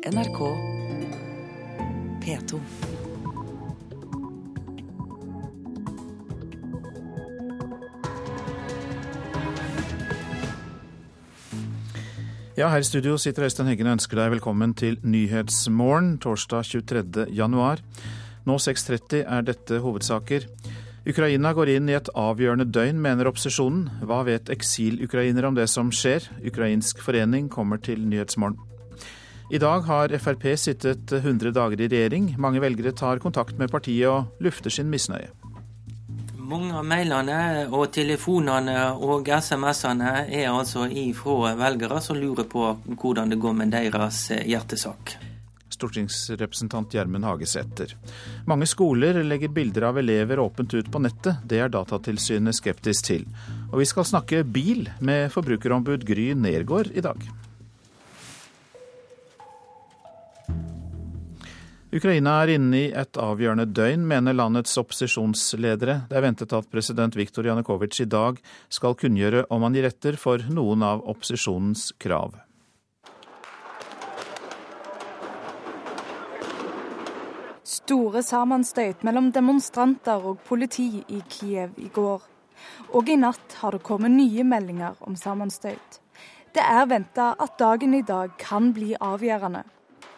NRK P2. Ja, her i studio sitter Øystein Heggen og ønsker deg velkommen til Nyhetsmorgen torsdag 23. januar. Nå 6.30 er dette hovedsaker. Ukraina går inn i et avgjørende døgn, mener opposisjonen. Hva vet eksilukrainere om det som skjer? Ukrainsk forening kommer til Nyhetsmorgen. I dag har Frp sittet 100 dager i regjering. Mange velgere tar kontakt med partiet og lufter sin misnøye. Mange av mailene og telefonene og SMS-ene er altså ifra velgere som lurer på hvordan det går med deres hjertesak. Stortingsrepresentant Gjermund Hagesæter. Mange skoler legger bilder av elever åpent ut på nettet. Det er Datatilsynet skeptisk til. Og vi skal snakke bil med forbrukerombud Gry Nergård i dag. Ukraina er inne i et avgjørende døgn, mener landets opposisjonsledere. Det er ventet at president Viktor Janukovitsj i dag skal kunngjøre om han gir etter for noen av opposisjonens krav. Store sammenstøyt mellom demonstranter og politi i Kiev i går. Og i natt har det kommet nye meldinger om sammenstøyt. Det er venta at dagen i dag kan bli avgjørende.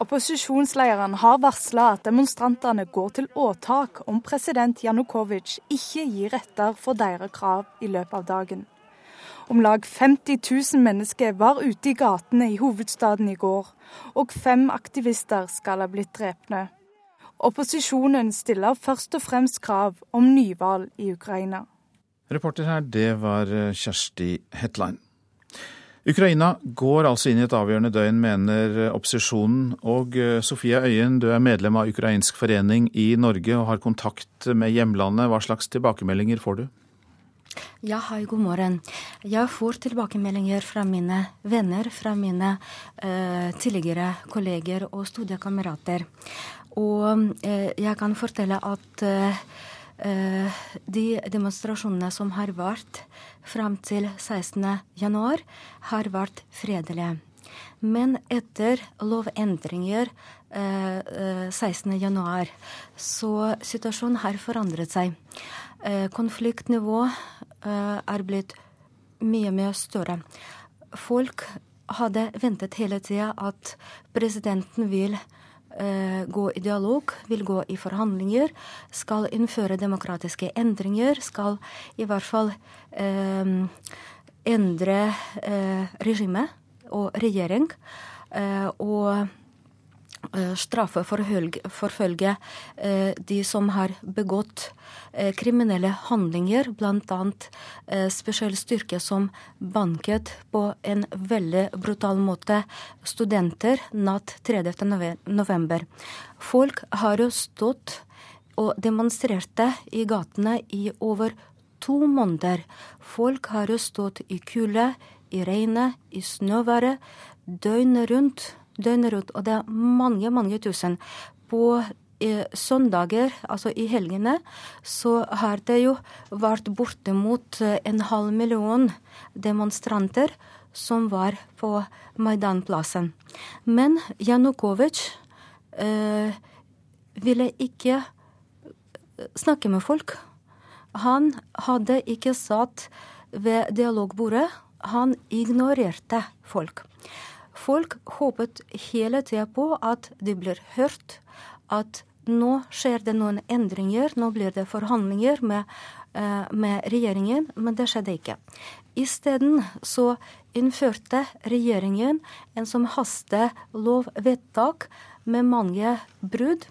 Opposisjonslederen har varsla at demonstrantene går til åtak om president Janukovitsj ikke gir etter for deres krav i løpet av dagen. Om lag 50 000 mennesker var ute i gatene i hovedstaden i går, og fem aktivister skal ha blitt drepne. Opposisjonen stiller først og fremst krav om nyvalg i Ukraina. Reporter her, det var Kjersti Hetlein. Ukraina går altså inn i et avgjørende døgn, mener opposisjonen. Og Sofia Øyen, du er medlem av ukrainsk forening i Norge og har kontakt med hjemlandet. Hva slags tilbakemeldinger får du? Ja, hei, god morgen. Jeg får tilbakemeldinger fra mine venner, fra mine uh, tidligere kolleger og studiekamerater. Og uh, jeg kan fortelle at uh, de demonstrasjonene som har vært fram til 16.1, har vært fredelige. Men etter lovendringer 16.1, så situasjonen har forandret seg. Konfliktnivået er blitt mye, mye større. Folk hadde ventet hele tida at presidenten vil gå i dialog, vil gå i forhandlinger, skal innføre demokratiske endringer, skal i hvert fall eh, endre eh, regime og regjering. Eh, og straffe, forfølge de som har begått kriminelle handlinger, bl.a. spesiell styrke som banket på en veldig brutal måte studenter natt 30. november. Folk har jo stått og demonstrerte i gatene i over to måneder. Folk har jo stått i kulde, i regnet, i snøværet, døgnet rundt døgnet rundt. Og det er mange, mange tusen. På eh, søndager, altså i helgene, så har det jo vært bortimot en halv million demonstranter som var på Maidan-plassen. Men Janukovitsj eh, ville ikke snakke med folk. Han hadde ikke satt ved dialogbordet. Han ignorerte folk. Folk håpet hele tida på at de blir hørt, at nå skjer det noen endringer, nå blir det forhandlinger med, uh, med regjeringen, men det skjedde ikke. Isteden så innførte regjeringen en som hastelovvedtak med mange brudd,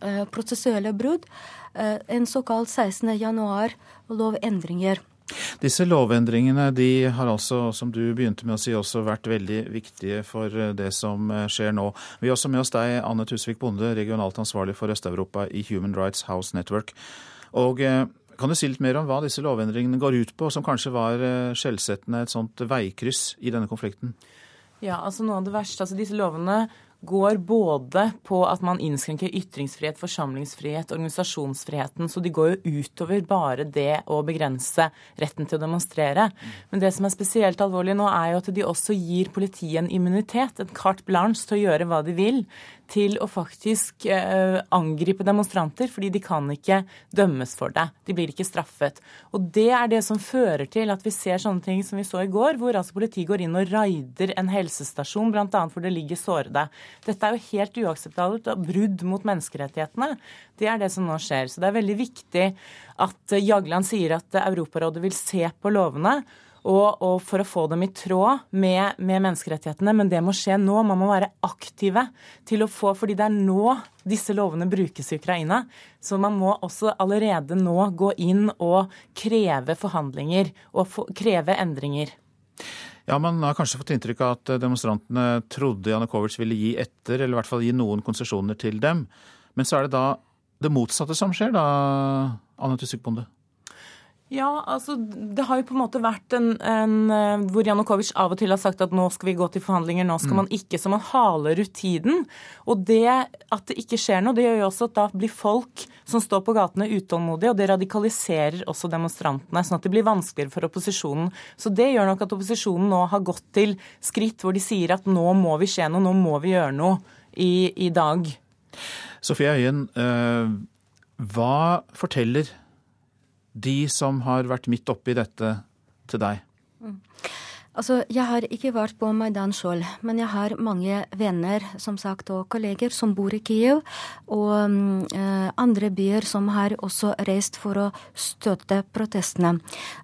uh, prosessuelle brudd, uh, en såkalt 16. januar lovendringer. Disse lovendringene de har altså, som du begynte med å si, også vært veldig viktige for eh, det som eh, skjer nå. Vi har også med oss deg, Anne Tusvik Bonde, regionalt ansvarlig for Øst-Europa i Human Rights House Network. Og eh, kan du si litt mer om hva disse lovendringene går ut på, som kanskje var skjellsettende et sånt veikryss i denne konflikten? Ja, altså noe av det verste, altså Disse lovene går både på at man innskrenker ytringsfrihet, forsamlingsfrihet, organisasjonsfriheten. Så de går jo utover bare det å begrense retten til å demonstrere. Men det som er spesielt alvorlig nå, er jo at de også gir politiet en immunitet, en carte blanche til å gjøre hva de vil til å faktisk eh, angripe demonstranter, fordi de kan ikke dømmes for det. De blir ikke straffet. Og Det er det som fører til at vi ser sånne ting som vi så i går, hvor altså politiet går inn og raider en helsestasjon, bl.a. hvor det ligger sårede. Dette er jo helt uakseptabelt og brudd mot menneskerettighetene. Det er det som nå skjer. Så det er veldig viktig at Jagland sier at Europarådet vil se på lovene og, og, for å få dem i tråd med, med, menneskerettighetene. Men det må skje nå. Man må være aktive til å få Fordi det er nå disse lovene brukes i Ukraina. Så man må også allerede nå gå inn og kreve forhandlinger og få, kreve endringer. Ja, Man har kanskje fått inntrykk av at demonstrantene trodde Janukovitsj ville gi etter, eller i hvert fall gi noen konsesjoner til dem. Men så er det da det motsatte som skjer, da, Anne Tusvik Bonde? Ja, altså det har jo på en måte vært en, en eh, hvor Janukovitsj av og til har sagt at nå skal vi gå til forhandlinger, nå skal mm. man ikke. Så man haler ut tiden. Og det at det ikke skjer noe, det gjør jo også at da blir folk som står på gatene utålmodige, og det radikaliserer også demonstrantene. Sånn at det blir vanskeligere for opposisjonen. Så det gjør nok at opposisjonen nå har gått til skritt hvor de sier at nå må vi skje noe, nå må vi gjøre noe i, i dag. Sofie Øyen, øh, hva forteller de som har vært midt oppi dette, til deg? Mm. Altså, Jeg har ikke vært på Maidan sjøl, men jeg har mange venner som sagt, og kolleger som bor i Kiev, og um, andre byer som har også reist for å støtte protestene.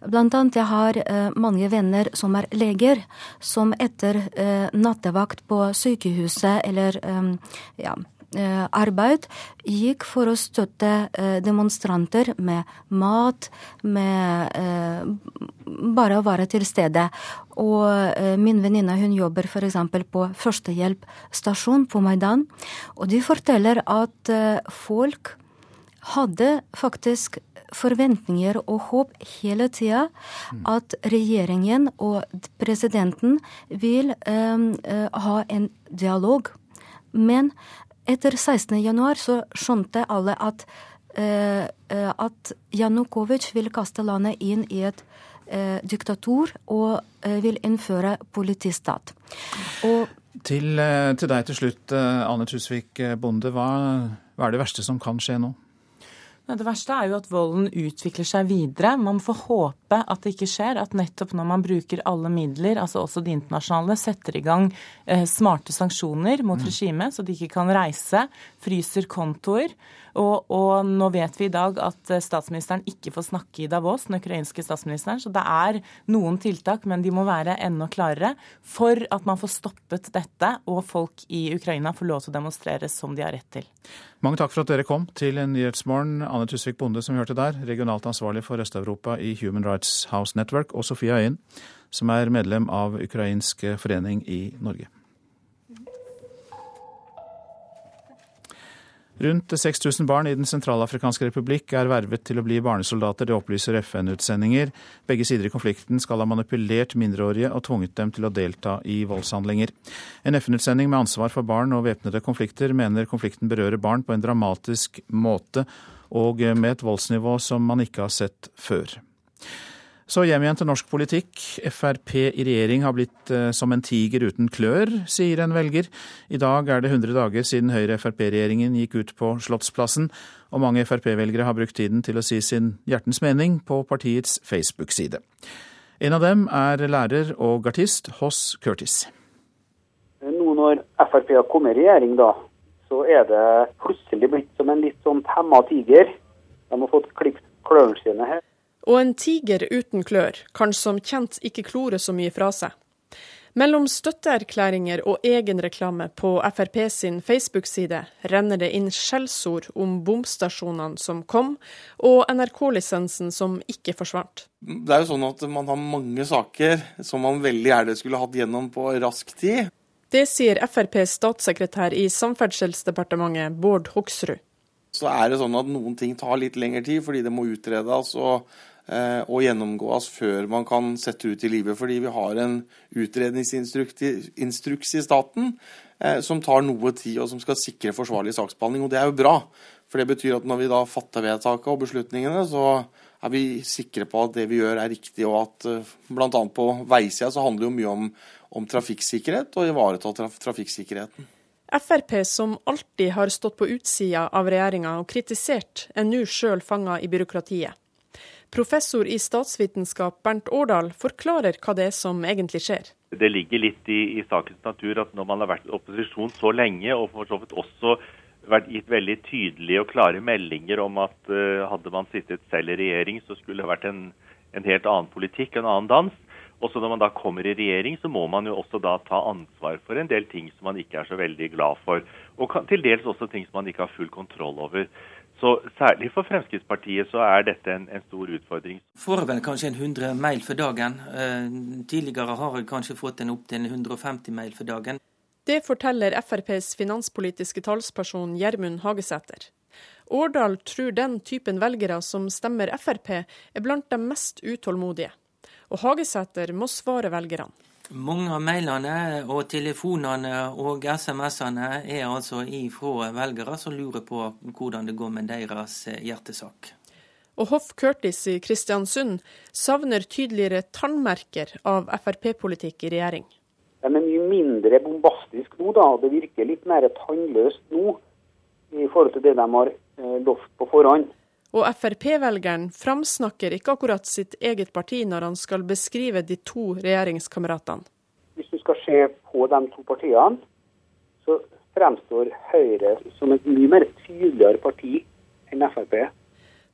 Blant annet jeg har uh, mange venner som er leger, som etter uh, nattevakt på sykehuset eller um, ja, arbeid gikk for å støtte eh, demonstranter med mat, med eh, bare å være til stede. Og min venninne hun jobber f.eks. på førstehjelpsstasjon på Maidan. Og de forteller at folk hadde faktisk forventninger og håp hele tida at regjeringen og presidenten vil um, ha en dialog. Men etter 16. januar så skjønte alle at, eh, eh, at Janukovitsj vil kaste landet inn i et eh, diktatur og eh, vil innføre politistat. Og til, eh, til, deg til slutt, Anne Ane Tusvik Bonde. Hva, hva er det verste som kan skje nå? Det verste er jo at volden utvikler seg videre. Man får håpe at det ikke skjer. At nettopp når man bruker alle midler, altså også de internasjonale, setter i gang eh, smarte sanksjoner mot mm. regimet, så de ikke kan reise, fryser kontoer og, og, nå vet vi i dag at eh, statsministeren ikke får snakke i Davos, den ukrainske statsministeren. Så det er noen tiltak, men de må være enda klarere for at man får stoppet dette, og folk i Ukraina får lov til å demonstrere som de har rett til. Mange takk for at dere kom til Nyhetsmorgen. Anne Tusvik Bonde, som vi hørte der, regionalt ansvarlig for Øst-Europa i Human Rights House Network, og Sofia Øyen, som er medlem av Ukrainsk forening i Norge. Rundt 6000 barn i Den sentralafrikanske republikk er vervet til å bli barnesoldater, det opplyser FN-utsendinger. Begge sider i konflikten skal ha manipulert mindreårige og tvunget dem til å delta i voldshandlinger. En FN-utsending med ansvar for barn og væpnede konflikter mener konflikten berører barn på en dramatisk måte og med et voldsnivå som man ikke har sett før. Så hjem igjen til norsk politikk. Frp i regjering har blitt eh, som en tiger uten klør, sier en velger. I dag er det 100 dager siden Høyre-Frp-regjeringen gikk ut på Slottsplassen, og mange Frp-velgere har brukt tiden til å si sin hjertens mening på partiets Facebook-side. En av dem er lærer og artist Hoss Curtis. Nå når Frp har kommet i regjering, da, så er det plutselig blitt som en litt sånn temma tiger. De har fått klippet klørne sine her. Og en tiger uten klør kan som kjent ikke klore så mye fra seg. Mellom støtteerklæringer og egenreklame på Frp sin Facebook-side renner det inn skjellsord om bomstasjonene som kom, og NRK-lisensen som ikke forsvant. Det er jo sånn at man har mange saker som man veldig gjerne skulle hatt gjennom på rask tid. Det sier FrPs statssekretær i Samferdselsdepartementet, Bård Hoksrud så er det sånn at noen ting tar litt lengre tid fordi det må utredes og å gjennomgås før man kan sette ut i livet. Fordi vi har en utredningsinstruks i staten som tar noe tid, og som skal sikre forsvarlig saksbehandling. Og det er jo bra. For det betyr at når vi da fatter vedtaket og beslutningene, så er vi sikre på at det vi gjør er riktig. Og at bl.a. på veisida så handler det jo mye om, om trafikksikkerhet og ivareta traf trafikksikkerheten. Frp, som alltid har stått på utsida av regjeringa og kritisert, er nå sjøl fanga i byråkratiet. Professor i statsvitenskap Bernt Årdal forklarer hva det er som egentlig skjer. Det ligger litt i, i sakens natur at når man har vært i opposisjon så lenge, og for så vidt også vært gitt veldig tydelige og klare meldinger om at uh, hadde man sittet selv i regjering, så skulle det vært en, en helt annen politikk, en annen dans. Og så når man da kommer i regjering, så må man jo også da ta ansvar for en del ting som man ikke er så veldig glad for. Og til dels også ting som man ikke har full kontroll over. Så Særlig for Fremskrittspartiet så er dette en, en stor utfordring. Får vel kanskje en 100 mail for dagen. Eh, tidligere har jeg kanskje fått en opptil 150 mail for dagen. Det forteller FrPs finanspolitiske talsperson Gjermund Hagesæter. Årdal tror den typen velgere som stemmer Frp, er blant de mest utålmodige og Hagesæter må svare velgerne. Mange av mailene og telefonene og SMS-ene er altså ifra velgere som lurer på hvordan det går med deres hjertesak. Og Hoff Curtis i Kristiansund savner tydeligere tannmerker av Frp-politikk i regjering. De er mye mindre bombastisk nå, da. Det virker litt mer tannløst nå i forhold til det de har eh, lovt på forhånd. Og Frp-velgeren framsnakker ikke akkurat sitt eget parti når han skal beskrive de to regjeringskameratene. Hvis du skal se på de to partiene, så fremstår Høyre som et mye mer tydeligere parti enn Frp.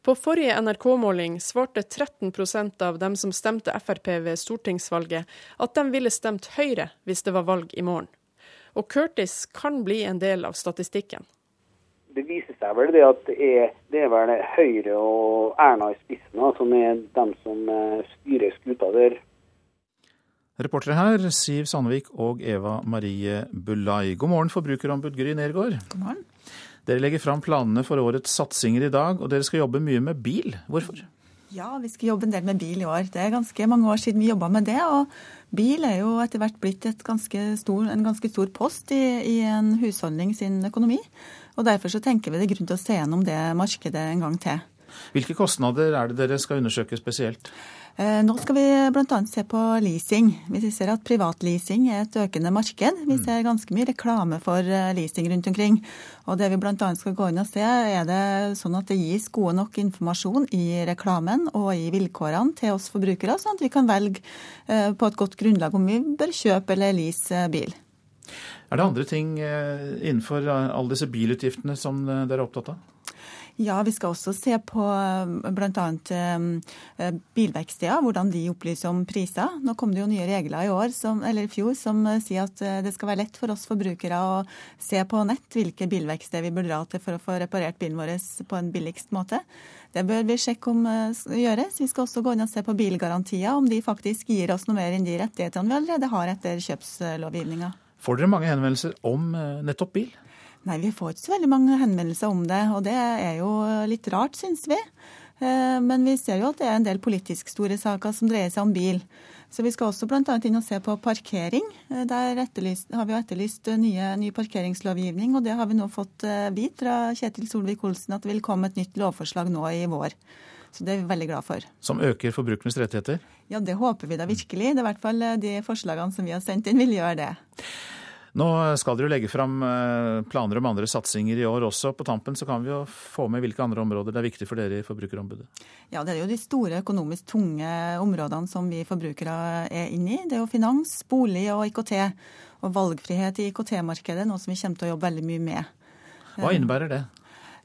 På forrige NRK-måling svarte 13% av dem som stemte Frp ved stortingsvalget, at de ville stemt Høyre hvis det var valg i morgen. Og Curtis kan bli en del av statistikken det viser seg vel det at det er, det er vel Høyre og Erna i spissen som er dem som eh, styrer skuta der. Reportere her Siv Sandvik og Eva Marie Bulai. God morgen, forbrukerombud Gry Nergård. God morgen. Dere legger fram planene for årets satsinger i dag, og dere skal jobbe mye med bil. Hvorfor? Ja, vi skal jobbe en del med bil i år. Det er ganske mange år siden vi jobba med det. Og bil er jo etter hvert blitt ganske stor, en ganske stor post i, i en husholdning sin økonomi. Og Derfor så tenker vi det er grunn til å se gjennom det markedet en gang til. Hvilke kostnader er det dere skal undersøke spesielt? Eh, nå skal vi bl.a. se på leasing. Vi ser at privatleasing er et økende marked. Vi mm. ser ganske mye reklame for eh, leasing rundt omkring. Og det vi bl.a. skal gå inn og se, er det sånn at det gis gode nok informasjon i reklamen og i vilkårene til oss forbrukere, sånn at vi kan velge eh, på et godt grunnlag om vi bør kjøpe eller lease bil. Er det andre ting eh, innenfor alle disse bilutgiftene som eh, dere er opptatt av? Ja, vi skal også se på eh, bl.a. bilverksteder, hvordan de opplyser om priser. Nå kom det jo nye regler i år, som, eller i fjor som sier at det skal være lett for oss forbrukere å se på nett hvilke bilverksteder vi bør dra til for å få reparert bilen vår på en billigst måte. Det bør vi sjekke om gjøres. Vi skal også gå inn og se på bilgarantier, om de faktisk gir oss noe mer enn de rettighetene vi allerede har etter kjøpslovgivninga. Får dere mange henvendelser om eh, nettopp bil? Nei, vi får ikke så veldig mange henvendelser om det. Og det er jo litt rart, syns vi. Eh, men vi ser jo at det er en del politisk store saker som dreier seg om bil. Så vi skal også bl.a. inn og se på parkering. Eh, der etterlyst, har vi jo etterlyst nye, ny parkeringslovgivning, og det har vi nå fått vite fra Kjetil Solvik-Olsen at det vil komme et nytt lovforslag nå i vår. Så det er vi veldig glad for. Som øker forbrukernes rettigheter? Ja, det håper vi da virkelig. Det er i hvert fall de forslagene som vi har sendt inn, vil gjøre det. Nå skal dere jo legge fram eh, planer om andre satsinger i år også. På tampen så kan vi jo få med hvilke andre områder det er viktig for dere i Forbrukerombudet? Ja, Det er jo de store økonomisk tunge områdene som vi forbrukere er inne i. Det er jo finans, bolig og IKT. Og valgfrihet i IKT-markedet, noe som vi kommer til å jobbe veldig mye med. Hva innebærer det?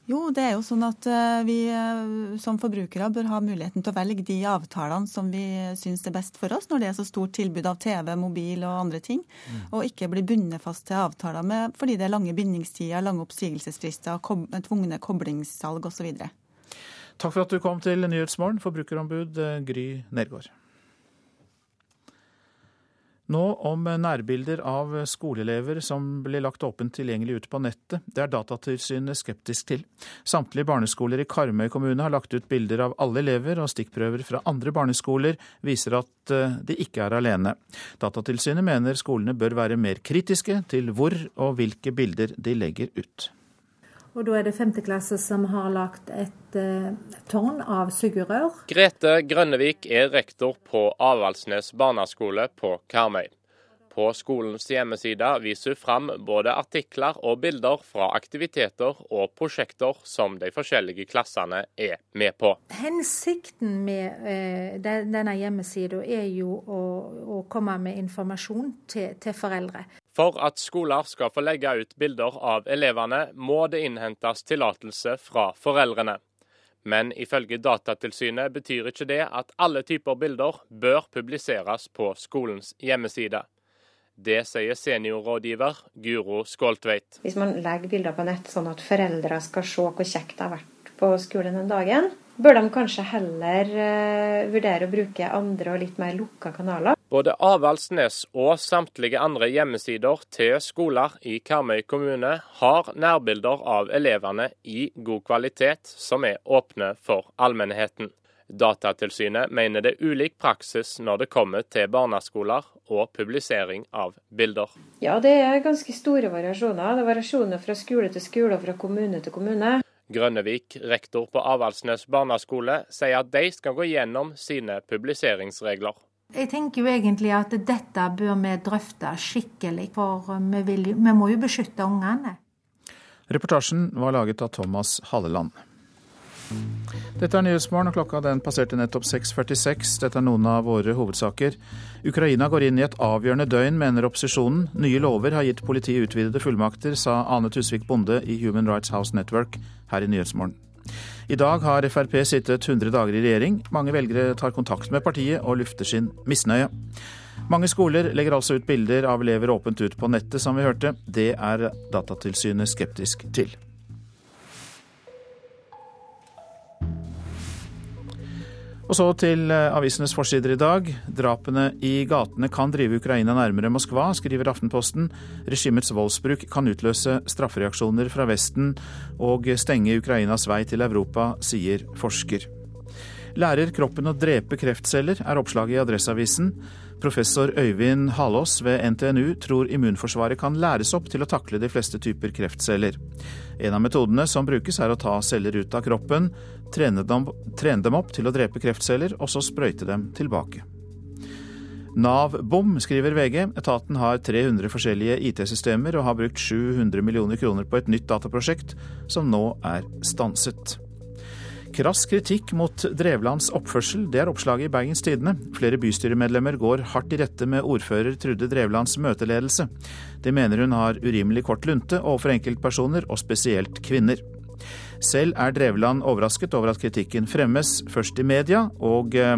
Jo, det er jo sånn at eh, vi eh, som forbrukere bør ha muligheten til å velge de avtalene som vi syns er best for oss, når det er så stort tilbud av TV, mobil og andre ting. Mm. Og ikke bli bundet fast til avtaler med, fordi det er lange bindingstider, lange oppsigelsesfrister, kob tvungne koblingssalg osv. Takk for at du kom til Nyhetsmorgen, forbrukerombud eh, Gry Nergård. Nå om nærbilder av skoleelever som blir lagt åpent tilgjengelig ut på nettet. Det er Datatilsynet skeptisk til. Samtlige barneskoler i Karmøy kommune har lagt ut bilder av alle elever, og stikkprøver fra andre barneskoler viser at eh, de ikke er alene. Datatilsynet mener skolene bør være mer kritiske til hvor og hvilke bilder de legger ut. Og da er det femteklasse som har lagt et eh, tårn av sugerør. Grete Grønnevik er rektor på Avaldsnes barneskole på Karmøy. På skolens hjemmeside viser hun fram både artikler og bilder fra aktiviteter og prosjekter som de forskjellige klassene er med på. Hensikten med eh, denne hjemmesida er jo å, å, komme med informasjon til, til foreldre. For at skoler skal få legge ut bilder av elevene, må det innhentes tillatelse fra foreldrene. Men ifølge Datatilsynet betyr ikke det at alle typer bilder bør publiseres på skolens hjemmeside. Det sier seniorrådgiver Guro Skåltveit. Hvis man legger bilder på nett sånn at foreldre skal se hvor kjekt det har vært på skolen den dagen, bør de kanskje heller uh, vurdere å bruke andre og litt mer lukka kanaler. Både Avaldsnes og samtlige andre hjemmesider til skoler i Karmøy kommune har nærbilder av elevene i god kvalitet som er åpne for allmennheten. Datatilsynet mener det er ulik praksis når det kommer til barneskoler og publisering av bilder. Ja, det er ganske store variasjoner. Det er variasjoner fra skole til skole og fra kommune til kommune. Grønnevik, rektor på Avaldsnes barneskole, sier at de skal gå gjennom sine publiseringsregler. Jeg tenker jo egentlig at dette bør vi drøfte skikkelig, for vi, vil, vi må jo beskytte ungene. Reportasjen var laget av Thomas Halleland. Dette er Nyhetsmorgen, og klokka den passerte nettopp 6.46. Dette er noen av våre hovedsaker. Ukraina går inn i et avgjørende døgn, mener opposisjonen. Nye lover har gitt politiet utvidede fullmakter, sa Ane Tusvik Bonde i Human Rights House Network her i Nyhetsmorgen. I dag har Frp sittet 100 dager i regjering. Mange velgere tar kontakt med partiet og lufter sin misnøye. Mange skoler legger altså ut bilder av elever åpent ut på nettet, som vi hørte. Det er Datatilsynet skeptisk til. Og så til eh, avisenes forsider i dag. Drapene i gatene kan drive Ukraina nærmere Moskva, skriver Aftenposten. Regimets voldsbruk kan utløse straffereaksjoner fra Vesten og stenge Ukrainas vei til Europa, sier forsker. Lærer kroppen å drepe kreftceller, er oppslaget i Adresseavisen. Professor Øyvind Halås ved NTNU tror immunforsvaret kan læres opp til å takle de fleste typer kreftceller. En av metodene som brukes er å ta celler ut av kroppen, trene dem, trene dem opp til å drepe kreftceller, og så sprøyte dem tilbake. Nav-bom, skriver VG. Etaten har 300 forskjellige IT-systemer og har brukt 700 millioner kroner på et nytt dataprosjekt, som nå er stanset. Krass kritikk mot Drevlands oppførsel, det er oppslaget i Bergens Tidende. Flere bystyremedlemmer går hardt i rette med ordfører Trude Drevlands møteledelse. De mener hun har urimelig kort lunte overfor enkeltpersoner, og spesielt kvinner. Selv er Drevland overrasket over at kritikken fremmes først i media, og eh,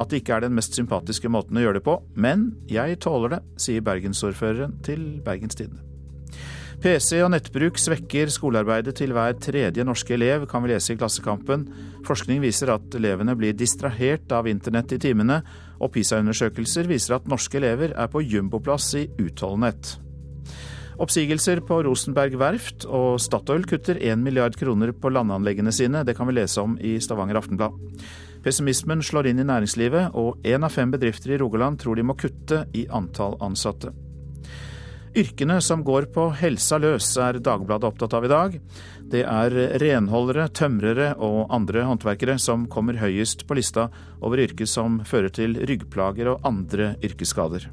at det ikke er den mest sympatiske måten å gjøre det på. Men jeg tåler det, sier bergensordføreren til Bergens Tidende. PC og nettbruk svekker skolearbeidet til hver tredje norske elev, kan vi lese i Klassekampen. Forskning viser at elevene blir distrahert av internett i timene, og PISA-undersøkelser viser at norske elever er på jumboplass i utholdenhet. Oppsigelser på Rosenberg verft og Statoil kutter 1 milliard kroner på landanleggene sine. Det kan vi lese om i Stavanger Aftenblad. Pessimismen slår inn i næringslivet, og én av fem bedrifter i Rogaland tror de må kutte i antall ansatte. Yrkene som går på helsa løs, er Dagbladet opptatt av i dag. Det er renholdere, tømrere og andre håndverkere som kommer høyest på lista over yrker som fører til ryggplager og andre yrkesskader.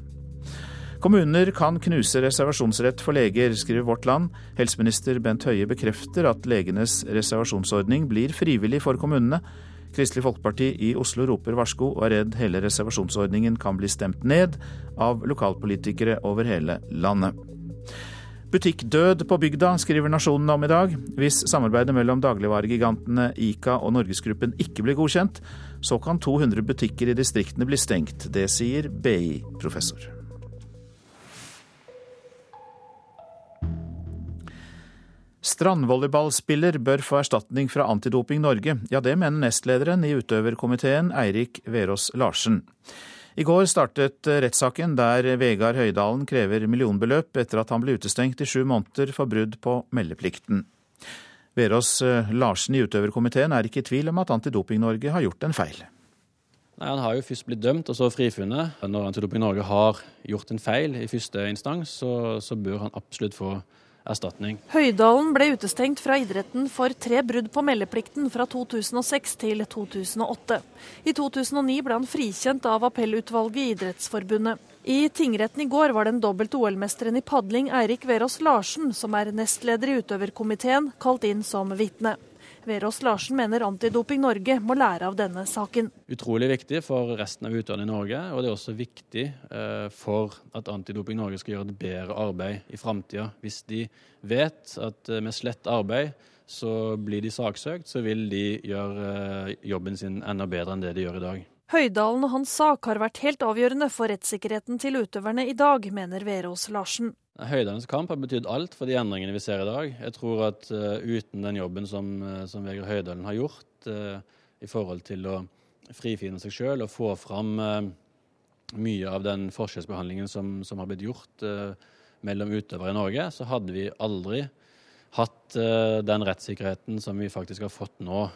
Kommuner kan knuse reservasjonsrett for leger, skriver Vårt Land. Helseminister Bent Høie bekrefter at legenes reservasjonsordning blir frivillig for kommunene, Kristelig Folkeparti i Oslo roper varsko og er redd hele reservasjonsordningen kan bli stemt ned av lokalpolitikere over hele landet. Butikkdød på bygda, skriver Nasjonen om i dag. Hvis samarbeidet mellom dagligvaregigantene Ica og Norgesgruppen ikke blir godkjent, så kan 200 butikker i distriktene bli stengt. Det sier BI-professor. Strandvolleyballspiller bør få erstatning fra Antidoping Norge. Ja, det mener nestlederen i utøverkomiteen, Eirik Verås Larsen. I går startet rettssaken der Vegard Høydalen krever millionbeløp etter at han ble utestengt i sju måneder for brudd på meldeplikten. Verås Larsen i utøverkomiteen er ikke i tvil om at Antidoping Norge har gjort en feil. Nei, Han har jo først blitt dømt og så frifunnet. Når Antidoping Norge har gjort en feil i første instans, så, så bør han absolutt få erstatning. Høydalen ble utestengt fra idretten for tre brudd på meldeplikten fra 2006 til 2008. I 2009 ble han frikjent av appellutvalget i Idrettsforbundet. I tingretten i går var den dobbelt OL-mesteren i padling Eirik Verås Larsen, som er nestleder i utøverkomiteen, kalt inn som vitne. Verås Larsen mener Antidoping Norge må lære av denne saken. Utrolig viktig for resten av utøverne i Norge, og det er også viktig eh, for at Antidoping Norge skal gjøre et bedre arbeid i framtida. Hvis de vet at eh, med slett arbeid så blir de saksøkt, så vil de gjøre eh, jobben sin enda bedre enn det de gjør i dag. Høydalen og hans sak har vært helt avgjørende for rettssikkerheten til utøverne i dag, mener Verås Larsen. Høydalens kamp har betydd alt for de endringene vi ser i dag. Jeg tror at uh, uten den jobben som, uh, som Vegard Høydalen har gjort uh, i forhold til å frifinne seg sjøl og få fram mye av den forskjellsbehandlingen som, som har blitt gjort mellom utøvere i Norge, så hadde vi aldri hatt den rettssikkerheten som vi faktisk har fått nå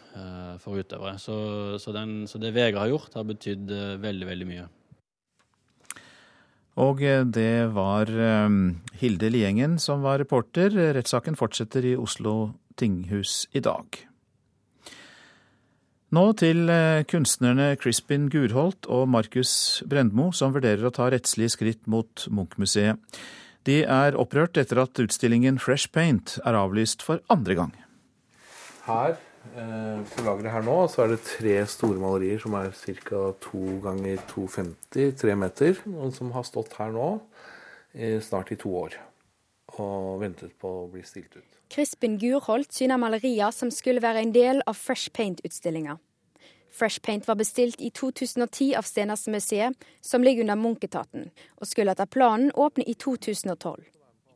for utøvere. Så, så, den, så det Vegard har gjort, har betydd veldig, veldig mye. Og eh, det var eh, Hilde Liengen som var reporter. Rettssaken fortsetter i Oslo tinghus i dag. Nå til eh, kunstnerne Crispin Gurholt og Markus Brendmo, som vurderer å ta rettslige skritt mot Munch-museet. De er opprørt etter at utstillingen Fresh Paint er avlyst for andre gang. Her på lageret her nå så er det tre store malerier som er ca. 2 ganger 2,50, tre meter. Og som har stått her nå snart i to år og ventet på å bli stilt ut. Crispin Gurholt syner malerier som skulle være en del av Fresh Paint-utstillinga. Fresh Paint var bestilt i 2010 av Stenersmuseet, som ligger under Munch-etaten, og skulle etter planen åpne i 2012.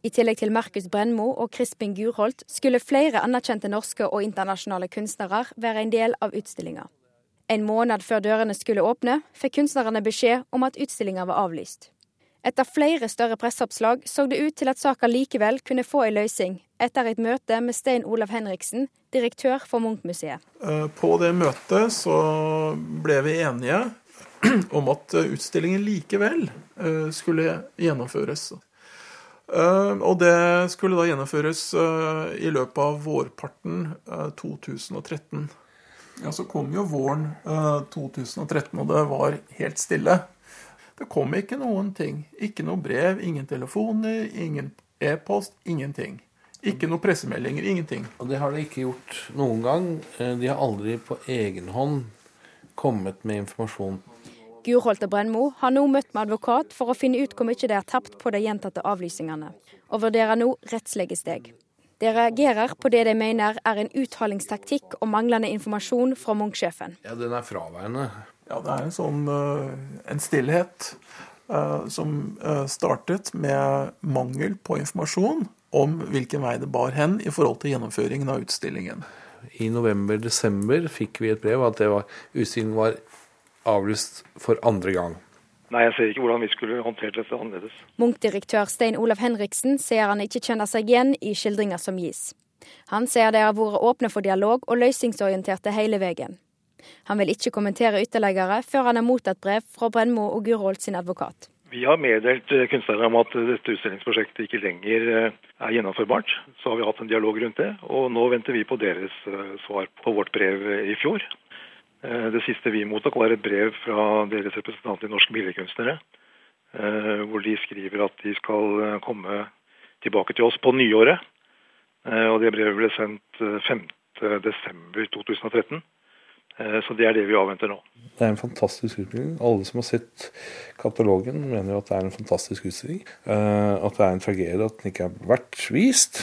I tillegg til Markus Brennmo og Crispin Gurholt skulle flere anerkjente norske og internasjonale kunstnere være en del av utstillinga. En måned før dørene skulle åpne, fikk kunstnerne beskjed om at utstillinga var avlyst. Etter flere større presseoppslag så det ut til at saka likevel kunne få en løsning, etter et møte med Stein Olav Henriksen, direktør for Munch-museet. Eh, på det møtet så ble vi enige om at utstillingen likevel eh, skulle gjennomføres. Eh, og det skulle da gjennomføres eh, i løpet av vårparten 2013. Eh, ja, Så kom jo våren 2013, og det var helt stille. Det kom ikke noen ting. Ikke noe brev, ingen telefoner, ingen e-post, ingenting. Ikke noen pressemeldinger, ingenting. Og det har de ikke gjort noen gang. De har aldri på egen hånd kommet med informasjon Gurholt og Brennmo har nå møtt med advokat for å finne ut hvor mye de har tapt på de gjentatte avlysningene, og vurderer nå rettslige steg. De reagerer på det de mener er en uthalingstaktikk og manglende informasjon fra Munch-sjefen. Ja, den er fraværende. Ja, det er en sånn uh, en stillhet uh, som uh, startet med mangel på informasjon om hvilken vei det bar hen i forhold til gjennomføringen av utstillingen. I november-desember fikk vi et brev at var, utstillingen var avlyst for andre gang. Nei, jeg ser ikke hvordan vi skulle håndtert dette annerledes. Munch-direktør Stein Olav Henriksen sier han ikke kjenner seg igjen i skildringer som gis. Han sier de har vært åpne for dialog og løsningsorienterte hele veien. Han vil ikke kommentere ytterligere før han har mottatt brev fra Brennmo og Gurholt sin advokat. Vi har meddelt eh, kunstnerne om at dette utstillingsprosjektet ikke lenger eh, er gjennomførbart. Så har vi hatt en dialog rundt det, og nå venter vi på deres eh, svar på vårt brev i fjor. Eh, det siste vi mottok, var et brev fra deres representant i Norske Billedkunstnere, eh, hvor de skriver at de skal eh, komme tilbake til oss på nyåret. Og det brevet ble sendt 5.12.2013. Så det er det vi avventer nå. Det er en fantastisk utstilling. Alle som har sett katalogen, mener at det er en fantastisk utstilling. At det er en tragedie at den ikke har vært vist.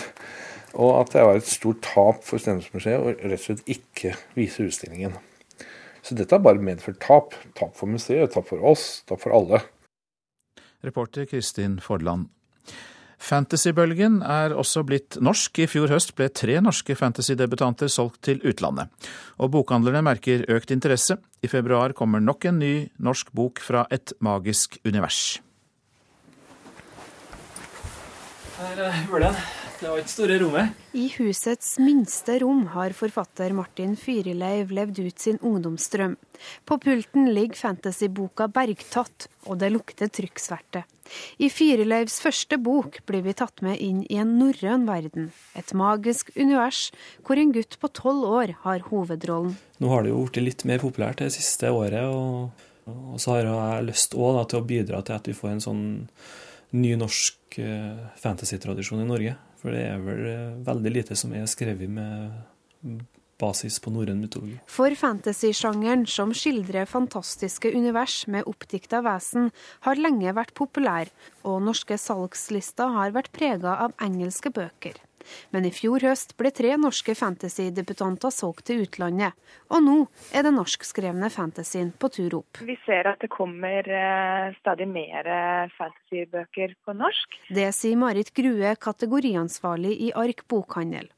Og at det var et stort tap for Stenungsmuseet å rett og slett ikke vise utstillingen. Så dette har bare medført tap. Tap for museet, tap for oss, tap for alle. Reporter Kristin Fordland. Fantasybølgen er også blitt norsk. I fjor høst ble tre norske fantasydebutanter solgt til utlandet. Og bokhandlerne merker økt interesse. I februar kommer nok en ny norsk bok fra et magisk univers. Her er hulen. Det var ikke store rommet. I husets minste rom har forfatter Martin Fyrileiv levd ut sin ungdomsdrøm. På pulten ligger fantasyboka 'Bergtatt', og det lukter trykksverte. I Fyrileivs første bok blir vi tatt med inn i en norrøn verden. Et magisk univers hvor en gutt på tolv år har hovedrollen. Nå har det jo blitt litt mer populært det siste året, og, og så har jeg lyst også, til å bidra til at vi får en sånn ny norsk eh, fantasytradisjon i Norge. For det er vel eh, veldig lite som er skrevet med basis på norrøn mytologi. For fantasy-sjangeren, som skildrer fantastiske univers med oppdikta vesen, har lenge vært populær, og norske salgslister har vært prega av engelske bøker. Men i fjor høst ble tre norske fantasy-debutanter solgt til utlandet, og nå er den norskskrevne fantasyen på tur opp. Vi ser at det kommer uh, stadig mer eh, fantasybøker på norsk. Det sier Marit Grue, kategoriansvarlig i Ark bokhandel.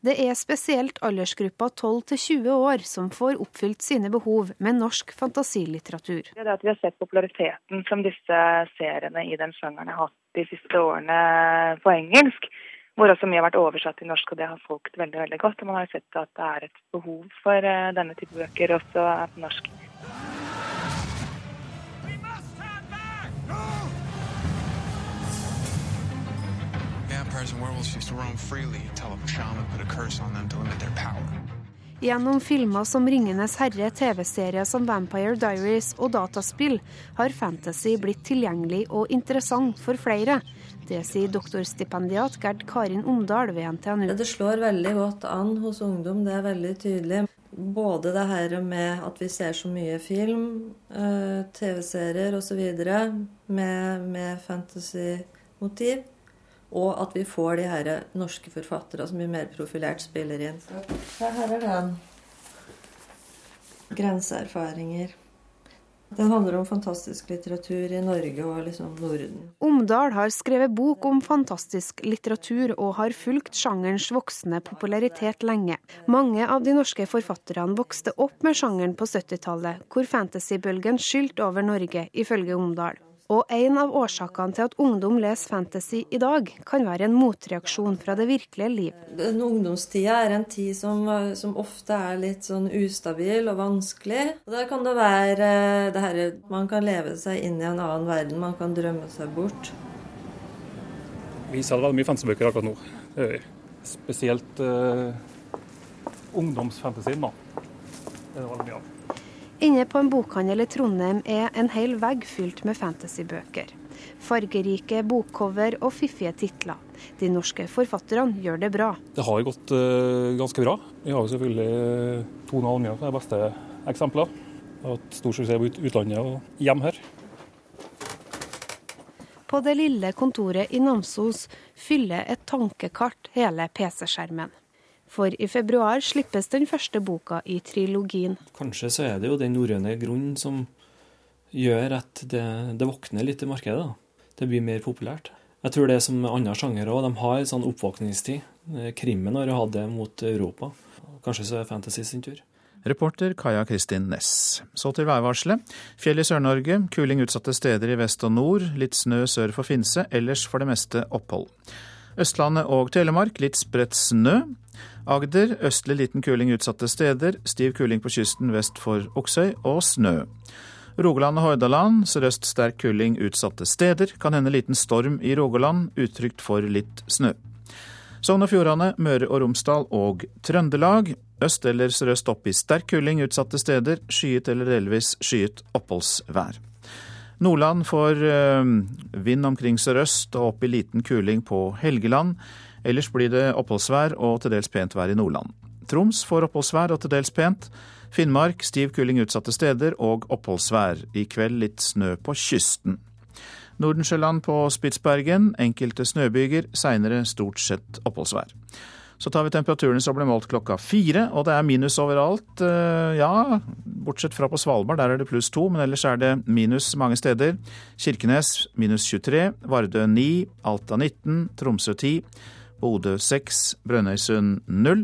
Det er spesielt aldersgruppa 12 til 20 år som får oppfylt sine behov med norsk fantasilitteratur. Det er at Vi har sett populariteten som disse seriene i den sjangeren har hatt de siste årene på engelsk hvor også mye har vært oversatt til norsk, og det har folket veldig veldig godt. Og man har sett at det er et behov for uh, denne type bøker også på norsk. Gjennom filmer som 'Ringenes herre', TV-serier som 'Vampire Diaries' og dataspill har fantasy blitt tilgjengelig og interessant for flere. Det sier doktorstipendiat Gerd Karin Omdal ved NTNU. Det slår veldig godt an hos ungdom, det er veldig tydelig. Både det her med at vi ser så mye film, eh, TV-serier osv. Med, med fantasy-motiv. Og at vi får de her norske forfattere som blir mer profilert, spiller inn. Her er den. Grenseerfaringer. Den handler om fantastisk litteratur i Norge og liksom Norden. Omdal har skrevet bok om fantastisk litteratur og har fulgt sjangerens voksende popularitet lenge. Mange av de norske forfatterne vokste opp med sjangeren på 70-tallet, hvor fantasybølgen skylte over Norge, ifølge Omdal. Og en av årsakene til at ungdom leser fantasy i dag, kan være en motreaksjon fra det virkelige liv. Den ungdomstida er en tid som, som, ofte er litt sånn ustabil og vanskelig. Og Der kan det være det her, Man kan leve seg inn i en annen verden, man kan drømme seg bort. Vi selger veldig mye fantasybøker akkurat nå. Spesielt uh, ungdomsfantasien. da. Det er det veldig mye av. Inne på en bokhandel i Trondheim er en hel vegg fylt med fantasybøker. Fargerike bokcover og fiffige titler. De norske forfatterne gjør det bra. Det har gått uh, ganske bra. Vi har jo selvfølgelig Tone Almia som er beste eksempler. Hatt stor suksess på utlandet og hjem her. På det lille kontoret i Namsos fyller et tankekart hele PC-skjermen. For i februar slippes den første boka i trilogien. Kanskje så er det jo den norrøne grunnen som gjør at det, det våkner litt i markedet. Da. Det blir mer populært. Jeg tror det er som andre sjangere òg. De har en sånn oppvåkningstid. Krimmen har hatt det mot Europa. Kanskje så er fantasy sin tur. Reporter Kaja Kristin Næss. Så til værvarselet. Fjell i Sør-Norge, kuling utsatte steder i vest og nord. Litt snø sør for Finse, ellers for det meste opphold. Østlandet og Telemark litt spredt snø. Agder østlig liten kuling utsatte steder, stiv kuling på kysten vest for Oksøy og snø. Rogaland og Hordaland sørøst sterk kuling utsatte steder, kan hende liten storm i Rogaland, utrygt for litt snø. Sogn og Fjordane, Møre og Romsdal og Trøndelag. Øst eller sørøst opp i sterk kuling utsatte steder, skyet eller delvis skyet oppholdsvær. Nordland får øh, vind omkring sørøst og opp i liten kuling på Helgeland. Ellers blir det oppholdsvær og til dels pent vær i Nordland. Troms får oppholdsvær og til dels pent. Finnmark stiv kuling utsatte steder og oppholdsvær. I kveld litt snø på kysten. Nordensjøland på Spitsbergen enkelte snøbyger, seinere stort sett oppholdsvær. Så tar vi temperaturen som ble målt klokka fire, og det er minus overalt. Eh, ja, bortsett fra på Svalbard, der er det pluss to, men ellers er det minus mange steder. Kirkenes minus 23, Vardø 9, Alta 19, Tromsø 10, Bodø 6, Brønnøysund 0.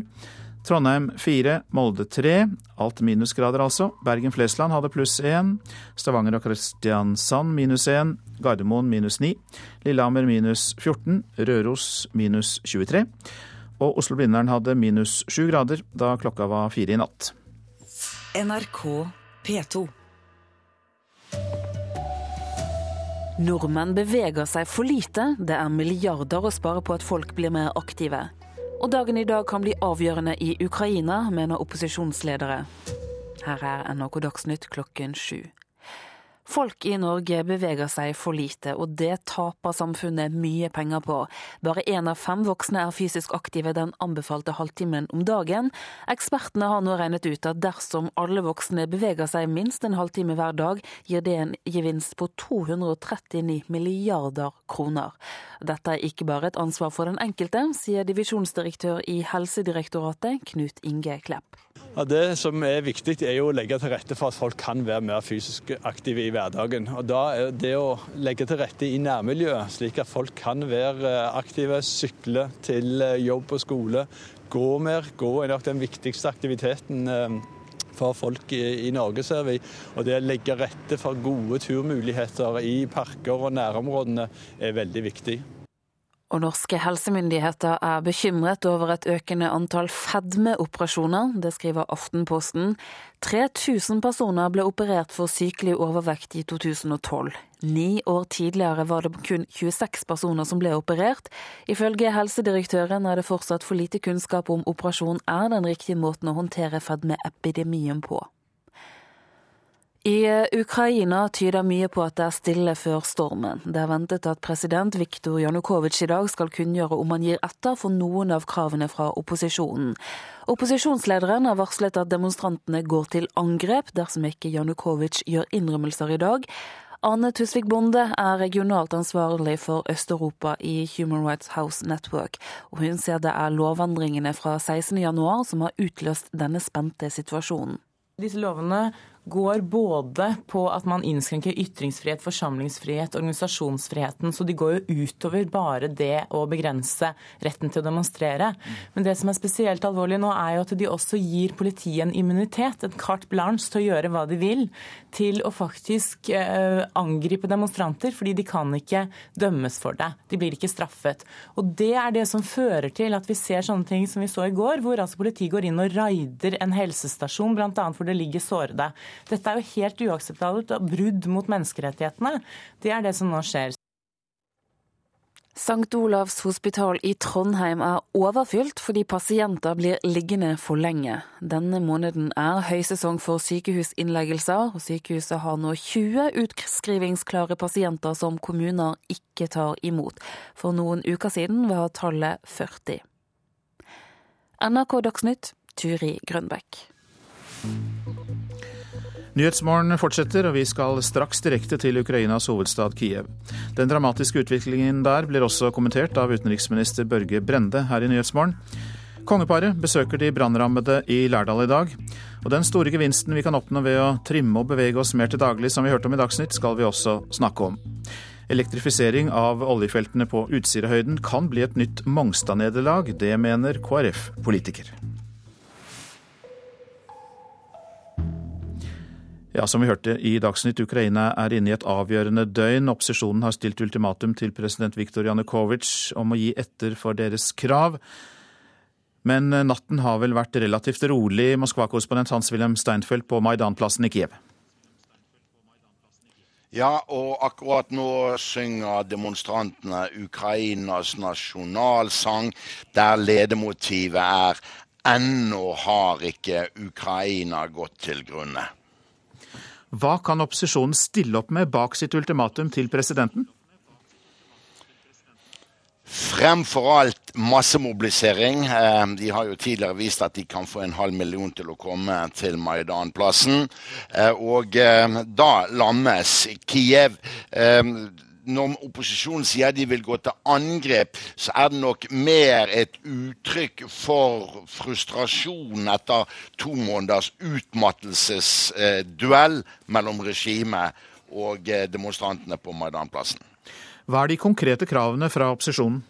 Trondheim 4, Molde 3, alt minusgrader altså. Bergen-Flesland hadde pluss 1. Stavanger og Kristiansand minus 1. Gardermoen minus 9. Lillehammer minus 14. Røros minus 23 og Oslo-Blindern hadde minus sju grader da klokka var fire i natt. NRK P2 Nordmenn beveger seg for lite. Det er milliarder å spare på at folk blir mer aktive. Og dagen i dag kan bli avgjørende i Ukraina, mener opposisjonsledere. Her er NRK Dagsnytt klokken sju. Folk i Norge beveger seg for lite, og det taper samfunnet mye penger på. Bare én av fem voksne er fysisk aktive den anbefalte halvtimen om dagen. Ekspertene har nå regnet ut at dersom alle voksne beveger seg minst en halvtime hver dag, gir det en gevinst på 239 milliarder kroner. Dette er ikke bare et ansvar for den enkelte, sier divisjonsdirektør i Helsedirektoratet, Knut Inge Klepp. Ja, det som er viktig, er å legge til rette for at folk kan være mer fysisk aktive i hverdagen. Og da er Det å legge til rette i nærmiljøet, slik at folk kan være aktive, sykle til jobb og skole, gå mer. Gå er nok den viktigste aktiviteten eh, for folk i Norge, ser vi. Og det å legge rette for gode turmuligheter i parker og nærområdene er veldig viktig. Og norske helsemyndigheter er bekymret over et økende antall fedmeoperasjoner. Det skriver Aftenposten. 3000 personer ble operert for sykelig overvekt i 2012. Ni år tidligere var det kun 26 personer som ble operert. Ifølge helsedirektøren er det fortsatt for lite kunnskap om operasjon er den riktige måten å håndtere fedmeepidemien på. I eh, Ukraina tyder mye på at det er stille før stormen. Det er ventet at president Viktor Janukovitsj i dag skal kunngjøre om han gir etter for noen av kravene fra opposisjonen. Opposisjonslederen har varslet at demonstrantene går til angrep dersom ikke Janukovitsj gjør innrømmelser i dag. Ane Tusvik Bonde er regionalt ansvarlig for Øst-Europa i Human Rights House Network, og hun ser det er lovendringene fra 16.1 som har utløst denne spente situasjonen. Disse lovene går både på at man innskrenker ytringsfrihet, forsamlingsfrihet, organisasjonsfriheten. Så de går jo utover bare det å begrense retten til å demonstrere. Men det som er spesielt alvorlig nå, er jo at de også gir politiet en immunitet, en carte blanche, til å gjøre hva de vil. Til å faktisk eh, angripe demonstranter, fordi de kan ikke dømmes for det. De blir ikke straffet. Og det er det som fører til at vi ser sånne ting som vi så i går, hvor altså politiet går inn og raider en helsestasjon, bl.a. hvor det ligger sårede. Dette er jo helt uakseptabelt brudd mot menneskerettighetene. Det er det som nå skjer. St. Olavs hospital i Trondheim er overfylt fordi pasienter blir liggende for lenge. Denne måneden er høysesong for sykehusinnleggelser, og sykehuset har nå 20 utskrivingsklare pasienter som kommuner ikke tar imot. For noen uker siden var tallet 40. NRK Dagsnytt, Turi Grønbekk. Nyhetsmorgen fortsetter, og vi skal straks direkte til Ukrainas hovedstad Kiev. Den dramatiske utviklingen der blir også kommentert av utenriksminister Børge Brende her i Nyhetsmorgen. Kongeparet besøker de brannrammede i Lærdal i dag. Og den store gevinsten vi kan oppnå ved å trimme og bevege oss mer til daglig, som vi hørte om i Dagsnytt, skal vi også snakke om. Elektrifisering av oljefeltene på Utsirahøyden kan bli et nytt Mongstad-nederlag. Det mener KrF-politiker. Ja, Som vi hørte i Dagsnytt, Ukraina er inne i et avgjørende døgn. Opposisjonen har stilt ultimatum til president Viktor Janukovitsj om å gi etter for deres krav. Men natten har vel vært relativt rolig, Moskva-korrespondent Hans-Wilhelm Steinfeld på Maidanplassen i Kiev. Ja, og akkurat nå synger demonstrantene Ukrainas nasjonalsang, der ledemotivet er 'Ennå har ikke Ukraina gått til grunne'. Hva kan opposisjonen stille opp med bak sitt ultimatum til presidenten? Fremfor alt massemobilisering. Eh, de har jo tidligere vist at de kan få en halv million til å komme til Maidanplassen. Eh, og eh, da lammes Kiev. Når opposisjonen sier de vil gå til angrep, så er det nok mer et uttrykk for frustrasjon etter to måneders utmattelsesduell mellom regimet og demonstrantene på Maidanplassen. Hva er de konkrete kravene fra opposisjonen?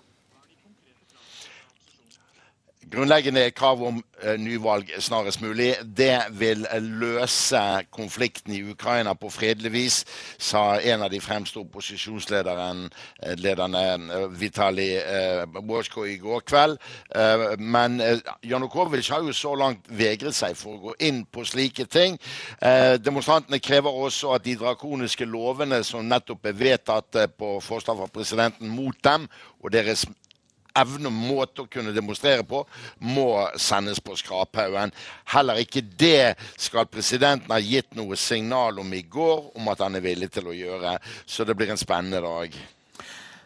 Grunnleggende krav om uh, nyvalg snarest mulig. Det vil løse konflikten i Ukraina på fredelig vis, sa en av de fremste opposisjonslederne, uh, Vitalij uh, i går kveld. Men Janukovitsj har jo så langt vegret seg for å gå inn på slike ting. demonstrantene krever også at de drakoniske lovene som nettopp er vedtatt på forslag fra presidenten mot dem, og deres evne og måte å kunne demonstrere på, må sendes på skraphaugen. Heller ikke det skal presidenten ha gitt noe signal om i går om at han er villig til å gjøre. Så det blir en spennende dag.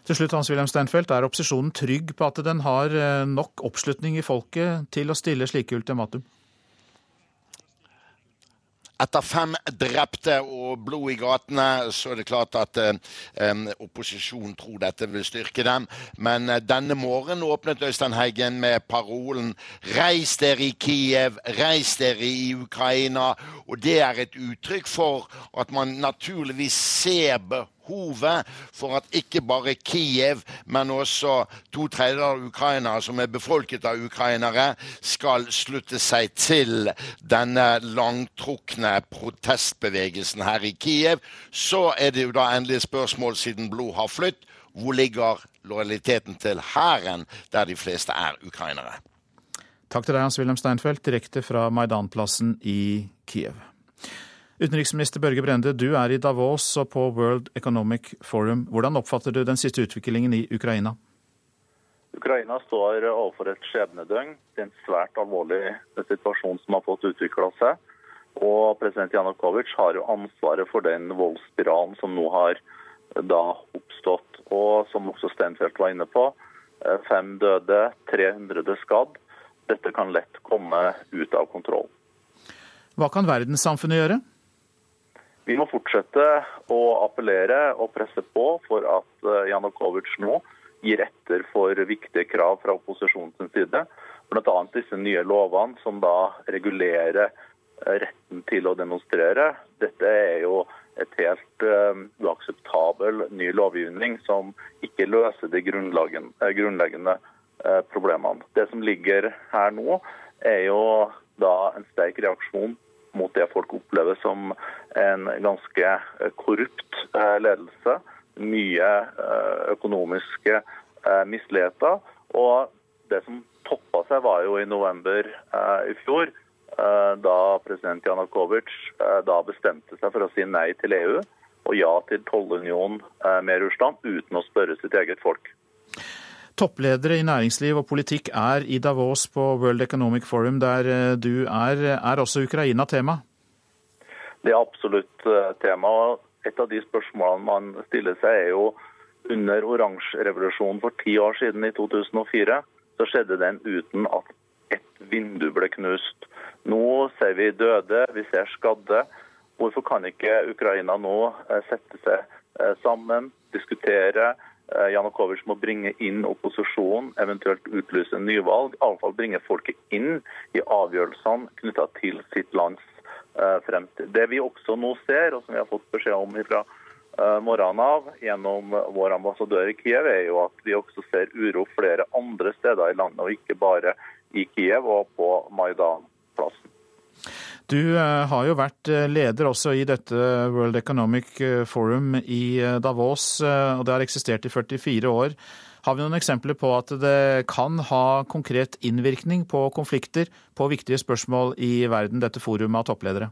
Til slutt, Hans-Wilhelm Steinfeld, Er opposisjonen trygg på at den har eh, nok oppslutning i folket til å stille slike ultimatum? Etter fem drepte og blod i gatene, så er det klart at eh, opposisjonen tror dette vil styrke dem. Men eh, denne morgenen åpnet Øystein Heggen med parolen 'Reis dere i Kiev, reis dere i Ukraina'. Og det er et uttrykk for at man naturligvis ser behov behovet for at ikke bare Kiev, men også to tredjedeler av Ukraina, som er befolket av ukrainere, skal slutte seg til denne langtrukne protestbevegelsen her i Kiev. Så er det jo da endelig spørsmål, siden blod har flytt, hvor ligger lojaliteten til hæren, der de fleste er ukrainere? Takk til deg, Hans-Wilhelm Steinfeld, direkte fra Maidanplassen i Kiev. Utenriksminister Børge Brende, du er i Davos og på World Economic Forum. Hvordan oppfatter du den siste utviklingen i Ukraina? Ukraina står overfor et skjebnedøgn. Det er en svært alvorlig situasjon som har fått utvikla seg. Og president Janukovitsj har jo ansvaret for den voldsspiralen som nå har da oppstått. Og som også Steinfeld var inne på, fem døde, 300 skadd. Dette kan lett komme ut av kontroll. Hva kan verdenssamfunnet gjøre? Vi må fortsette å appellere og presse på for at eh, Janukovitsj nå gir etter for viktige krav fra opposisjonens side. Bl.a. disse nye lovene som da regulerer eh, retten til å demonstrere. Dette er jo et helt uh, uakseptabel ny lovgivning som ikke løser de grunnleggende, problemene. Det som ligger her nå, er jo da en sterk reaksjon mot det folk opplever som en ganske eh, korrupt eh, ledelse. Mye eh, økonomiske misligheter. Og det som toppa seg, var jo i november i fjor, da president Janukovitsj da bestemte seg for å si nei til EU og ja til tollunion med Russland, uten å spørre sitt eget folk. Toppledere i næringsliv og politikk er i Davos på World Economic Forum, der eh, du er. Er også Ukraina tema? Det er absolutt eh, tema. Et av de spørsmålene man stiller seg, er jo under oransjerevolusjonen for ti år siden, i 2004, så skjedde den uten at et vindu ble knust. Nå ser vi døde, vi ser skadde. Hvorfor kan ikke Ukraina nå eh, sette seg sammen, diskutere, Janukovitsj må bringe inn opposisjonen, eventuelt utlyse nyvalg. Iallfall bringe folket inn i avgjørelsene knytta til sitt lands eh, fremtid. Det vi også nå ser, og som vi har fått beskjed om fra eh, morgenen av gjennom vår ambassadør i Kiev, er jo at vi også ser uro flere andre steder i landet, og ikke bare i Kiev og på Maidan-plassen. Du eh, har jo vært eh, leder også i dette World Economic eh, Forum i Davos, og det har eksistert i 44 år. Har vi noen eksempler på at det kan ha konkret innvirkning på konflikter på viktige spørsmål i verden, dette forumet av toppledere?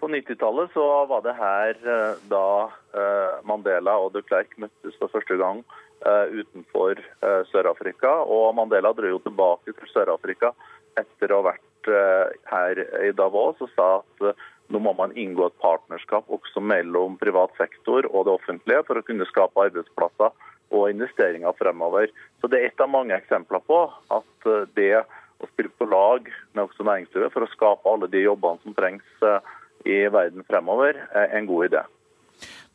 På 90-tallet så var det her da Mandela og de Klerk møttes for første gang utenfor Sør-Afrika. Og Mandela dro jo tilbake til Sør-Afrika etter å ha vært Eh, her i Davos og sa at eh, nå må man inngå et partnerskap også mellom privat sektor og det offentlige for å kunne skape arbeidsplasser og investeringer fremover. Så Det er et av mange eksempler på at eh, det å spille på lag med også næringslivet for å skape alle de jobbene som trengs i verden fremover, er en god idé.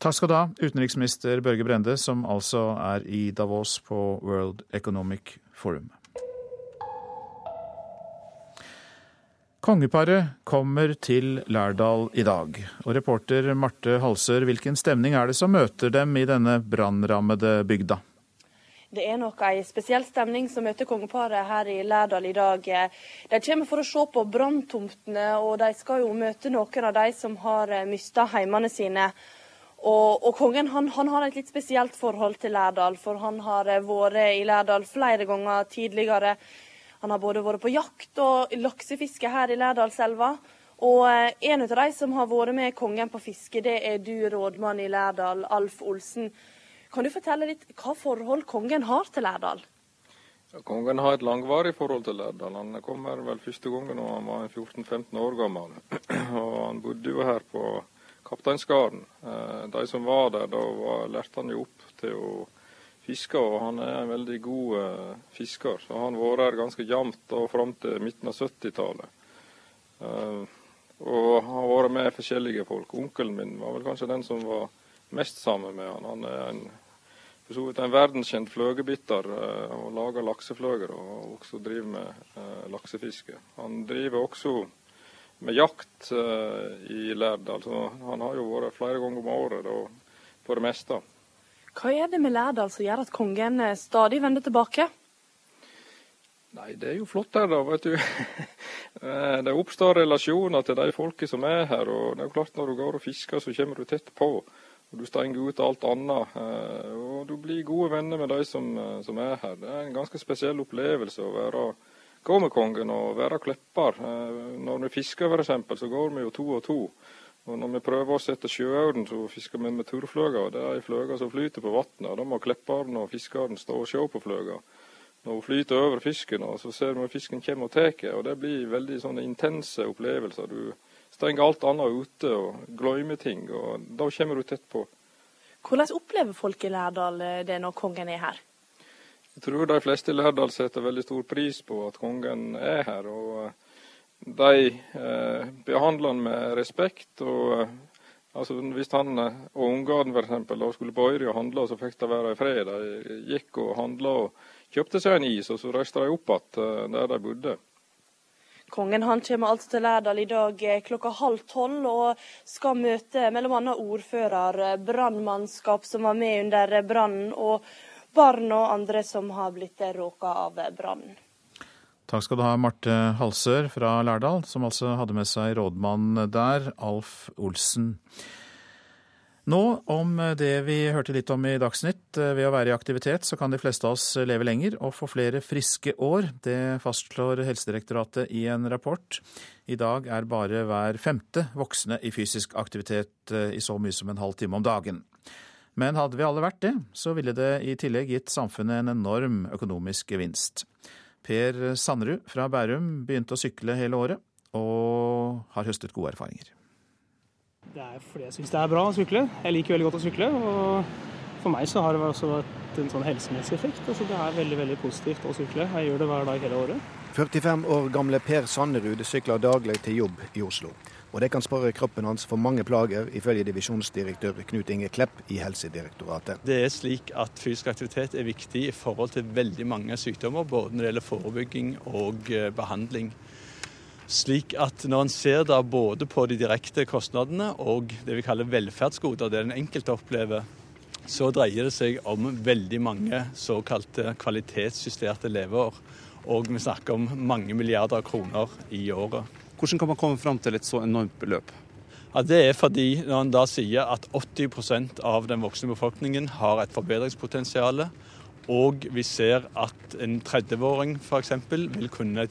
Takk skal du ha, utenriksminister Børge Brende, som altså er i Davos på World Economic Forum. Kongeparet kommer til Lærdal i dag. Og reporter Marte Halsør, hvilken stemning er det som møter dem i denne brannrammede bygda? Det er nok en spesiell stemning som møter kongeparet her i Lærdal i dag. De kommer for å se på branntomtene, og de skal jo møte noen av de som har mista heimene sine. Og, og kongen han, han, har et litt spesielt forhold til Lærdal, for han har vært i Lærdal flere ganger tidligere. Han har både vært på jakt og laksefiske her i Lærdalselva. Og en av de som har vært med kongen på fiske, det er du, rådmann i Lærdal, Alf Olsen. Kan du fortelle litt hva forhold kongen har til Lærdal? Ja, kongen har et langvarig forhold til Lærdal. Han kom her vel første gangen da han var 14-15 år gammel. Og han bodde jo her på Kapteinsgarden. Eh, de som var der da, lærte han jo opp til å fiske, og han er en veldig god uh, fisker. Så han har vært her ganske jevnt fram til midten av 70-tallet. Uh, eh, og har vært med forskjellige folk. Onkelen min var vel kanskje den som var mest sammen med han. Han er en, en verdenskjent fløgebitter eh, og lager laksefløger og også driver med eh, laksefiske. Han driver også med jakt eh, i Lærdal, så han har jo vært flere ganger om året da, på det meste. Hva er det med Lærdal som gjør at kongen stadig vender tilbake? Nei, det er jo flott her, da. vet du. det oppstår relasjoner til de folka som er her. og det er jo klart Når du går og fisker, så kommer du tett på. Og Du stenger ut alt annet. Eh, og du blir gode venner med de som, eh, som, er her. Det er en ganske spesiell opplevelse å være gå med kongen og være klepper. Eh, når vi fisker f.eks., så går vi jo to og to. Og når vi prøver å sette sjøauren, så fisker vi med turfløger. Det er ei fløge som flyter på vannet. Da må klepperen og fiskeren stå og se på fløga. Når hun flyter over fisken, så ser vi at fisken kommer og tar. Og det blir veldig sånne intense opplevelser. Du stenger alt annet ute og glemmer ting. og Da kommer du tett på. Hvordan opplever folk i Lærdal eh, det når kongen er her? Jeg tror de fleste i Lærdal setter veldig stor pris på at kongen er her. og eh, De eh, behandler han med respekt. og eh, altså Hvis han og ungene f.eks. skulle på Øyri og handle, så fikk de være i fred. De gikk og handla og kjøpte seg en is, og så reiste de opp igjen der de bodde. Kongen han kommer altså til Lærdal i dag eh, klokka halv tolv og skal møte bl.a. ordfører, eh, brannmannskap som var med under brannen, og barn og andre som har blitt råka av brannen. Takk skal du ha, Marte Halsør fra Lærdal, som altså hadde med seg rådmann der, Alf Olsen. Nå om det vi hørte litt om i Dagsnytt. Ved å være i aktivitet så kan de fleste av oss leve lenger og få flere friske år. Det fastslår Helsedirektoratet i en rapport. I dag er bare hver femte voksne i fysisk aktivitet eh, i så mye som en halv time om dagen. Men hadde vi alle vært det, så ville det i tillegg gitt samfunnet en enorm økonomisk gevinst. Per Sanderud fra Bærum begynte å sykle hele året, og har høstet gode erfaringer. Det er fordi jeg syns det er bra å sykle. Jeg liker veldig godt å sykle. Og for meg så har det også vært en sånn helsemessig effekt. Altså det er veldig veldig positivt å sykle. Jeg gjør det hver dag hele året. 45 år gamle Per Sannerud sykler daglig til jobb i Oslo. Og det kan spare kroppen hans for mange plager, ifølge divisjonsdirektør Knut Inge Klepp i Helsedirektoratet. Det er slik at fysisk aktivitet er viktig i forhold til veldig mange sykdommer, både når det gjelder forebygging og eh, behandling. Slik at når en ser da både på de direkte kostnadene og det vi kaller velferdsgoder, det den enkelte opplever, så dreier det seg om veldig mange såkalte kvalitetsjusterte leveår. Og vi snakker om mange milliarder kroner i året. Hvordan kan man komme fram til et så enormt beløp? Ja, det er fordi når en da sier at 80% av den voksne befolkningen har et forbedringspotensial, og vi ser at en 30-åring f.eks. vil kunne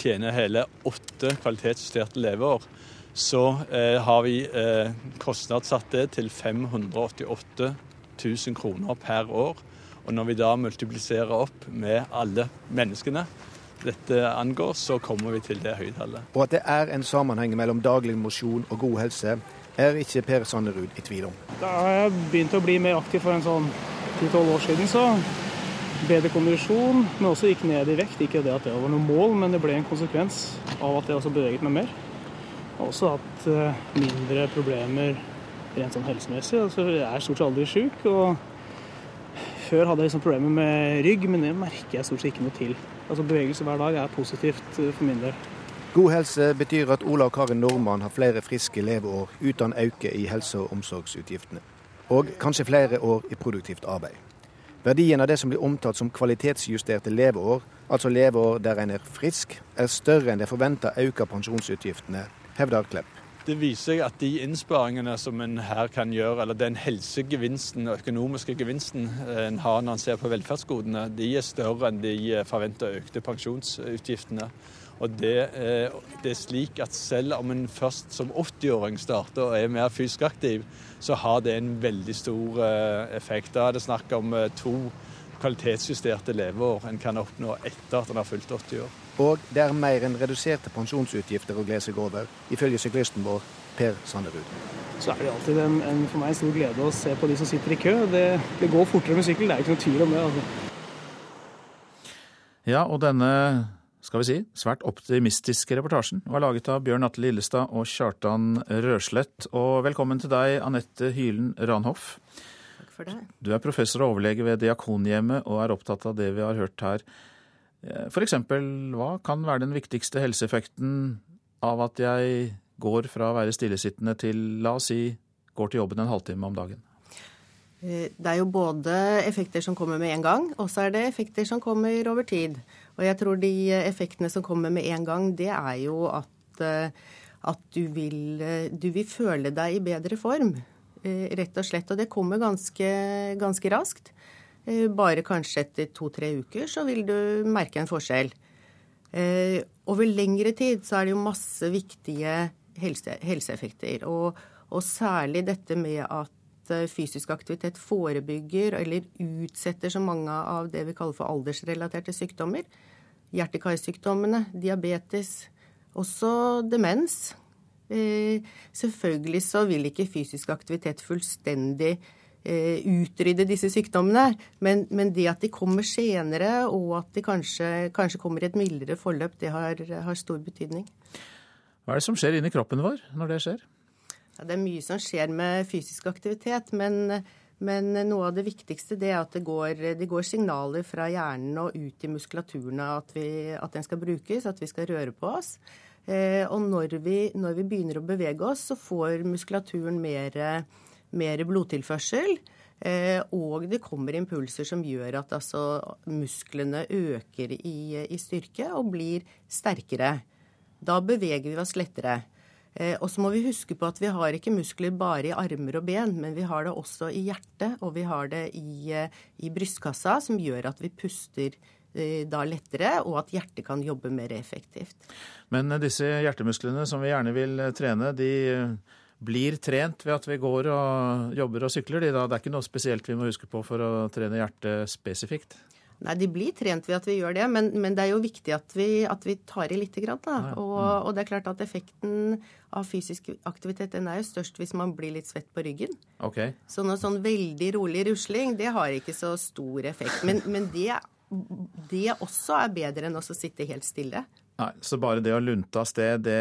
tjene hele åtte kvalitetsjusterte leveår, så eh, har vi eh, kostnadssatt det til 588 000 kroner per år. Og når vi da multipliserer opp med alle menneskene dette angår, så kommer vi til det høytallet. Og at det er en sammenheng mellom daglig mosjon og god helse, er ikke Per Sanderud i tvil om. Da jeg begynte å bli mer aktiv for en sånn 10-12 år siden, så bedre kondisjon, men også gikk ned i vekt. Ikke det at det var noe mål, men det ble en konsekvens av at jeg også beveget meg mer. Også hatt eh, mindre problemer rent sånn helsemessig. Altså, jeg er stort sett aldri sjuk. Og før hadde jeg liksom problemer med rygg, men det merker jeg stort sett ikke noe til. Altså Bevegelse hver dag er positivt eh, for min del. God helse betyr at Ola og Karin Nordmann har flere friske leveår uten øke i helse- og omsorgsutgiftene. Og kanskje flere år i produktivt arbeid. Verdien av det som blir omtalt som kvalitetsjusterte leveår, altså leveår der en er frisk, er større enn det forventa økte pensjonsutgiftene, hevder Klepp. Det viser seg at de innsparingene som en her kan gjøre, eller den helsegevinsten og økonomiske gevinsten en har når en ser på velferdsgodene, de er større enn de forventa økte pensjonsutgiftene. Og det, det, er slik at selv om en først som 80-åring starter og er mer fysisk aktiv, så har det en veldig stor effekt. Da er det snakk om to kvalitetsjusterte leveår en kan oppnå etter at en har fylt 80 år. Og det er mer enn reduserte pensjonsutgifter å glede seg over, ifølge syklisten vår Per Sanderud. Så er det alltid en, en, for meg en stor glede å se på de som sitter i kø. Det, det går fortere med sykkel, det er ikke noe tvil om det. altså. Ja, og denne skal vi si, svært optimistiske reportasjen var laget av Bjørn Atle Lillestad og Kjartan Røslett. Og velkommen til deg, Anette Hylen Ranhoff. Takk for det. Du er professor og overlege ved Diakonhjemmet og er opptatt av det vi har hørt her. F.eks. hva kan være den viktigste helseeffekten av at jeg går fra å være stillesittende til, la oss si, går til jobben en halvtime om dagen? Det er jo både effekter som kommer med en gang, og så er det effekter som kommer over tid. Og jeg tror de effektene som kommer med en gang, det er jo at, at du, vil, du vil føle deg i bedre form. Rett og slett. Og det kommer ganske, ganske raskt. Bare kanskje etter to-tre uker så vil du merke en forskjell. Over lengre tid så er det jo masse viktige helse, helseeffekter. Og, og, særlig dette med at fysisk aktivitet forebygger eller utsetter så mange av det vi kaller for aldersrelaterte sykdommer. Hjerte-karsykdommene, diabetes, også demens. Selvfølgelig så vil ikke fysisk aktivitet fullstendig utrydde disse sykdommene. Men, men, det at de kommer senere, og at de kanskje, kanskje kommer i et mildere forløp, det har, har, stor betydning. Hva er det som skjer inni kroppen vår når det skjer? Ja, det er mye som skjer med fysisk aktivitet. Men, men noe av det viktigste det er at det går, det går, signaler fra hjernen og ut i muskulaturen at, vi, at den skal brukes, at vi skal røre på oss. Eh, og når vi, når vi begynner å bevege oss, så får muskulaturen mer mer blodtilførsel. Eh, og det kommer impulser som gjør at altså, musklene øker i, i, styrke og blir sterkere. Da beveger vi oss lettere. Eh, og så må vi huske på at vi har ikke muskler bare i armer og ben, men vi har det også i hjertet og vi har det i, i brystkassa, som gjør at vi puster eh, da lettere, og at hjertet kan jobbe mer effektivt. Men disse hjertemusklene som vi gjerne vil trene, de blir trent ved at vi går og jobber og sykler, de da? Det er ikke noe spesielt vi må huske på for å trene hjertet spesifikt? Nei, de blir trent ved at vi gjør det, men, men det er jo viktig at vi, at vi tar i lite grann. Da. Og, og, det er klart at effekten av fysisk aktivitet den er jo størst hvis man blir litt svett på ryggen. Okay. Så noe sånn veldig rolig rusling, det har ikke så stor effekt. Men, men det, det også er bedre enn å sitte helt stille. Nei, Så bare det å lunte av sted, det,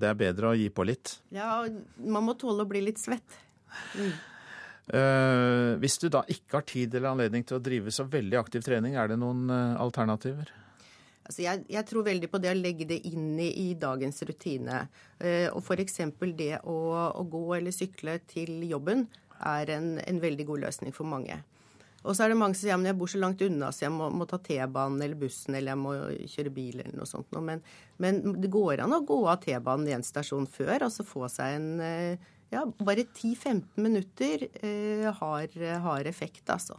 det, er bedre å gi på litt? Ja, man må tåle å bli litt svett. Mm. Uh, hvis du da ikke har tid eller anledning til å drive så veldig aktiv trening, er det noen uh, alternativer? Altså jeg, jeg, tror veldig på det å legge det inn i, i dagens rutine. Uh, og f.eks. det å, å, gå eller sykle til jobben er en, en veldig god løsning for mange. Og så er det mange som sier at jeg bor så langt unna, så jeg må, må ta T-banen eller bussen eller jeg må kjøre bil eller noe sånt. Men, men det går an å gå av T-banen i en stasjon før, og så få seg en eh, ja, bare 10-15 minutter eh, har, har, effekt, altså.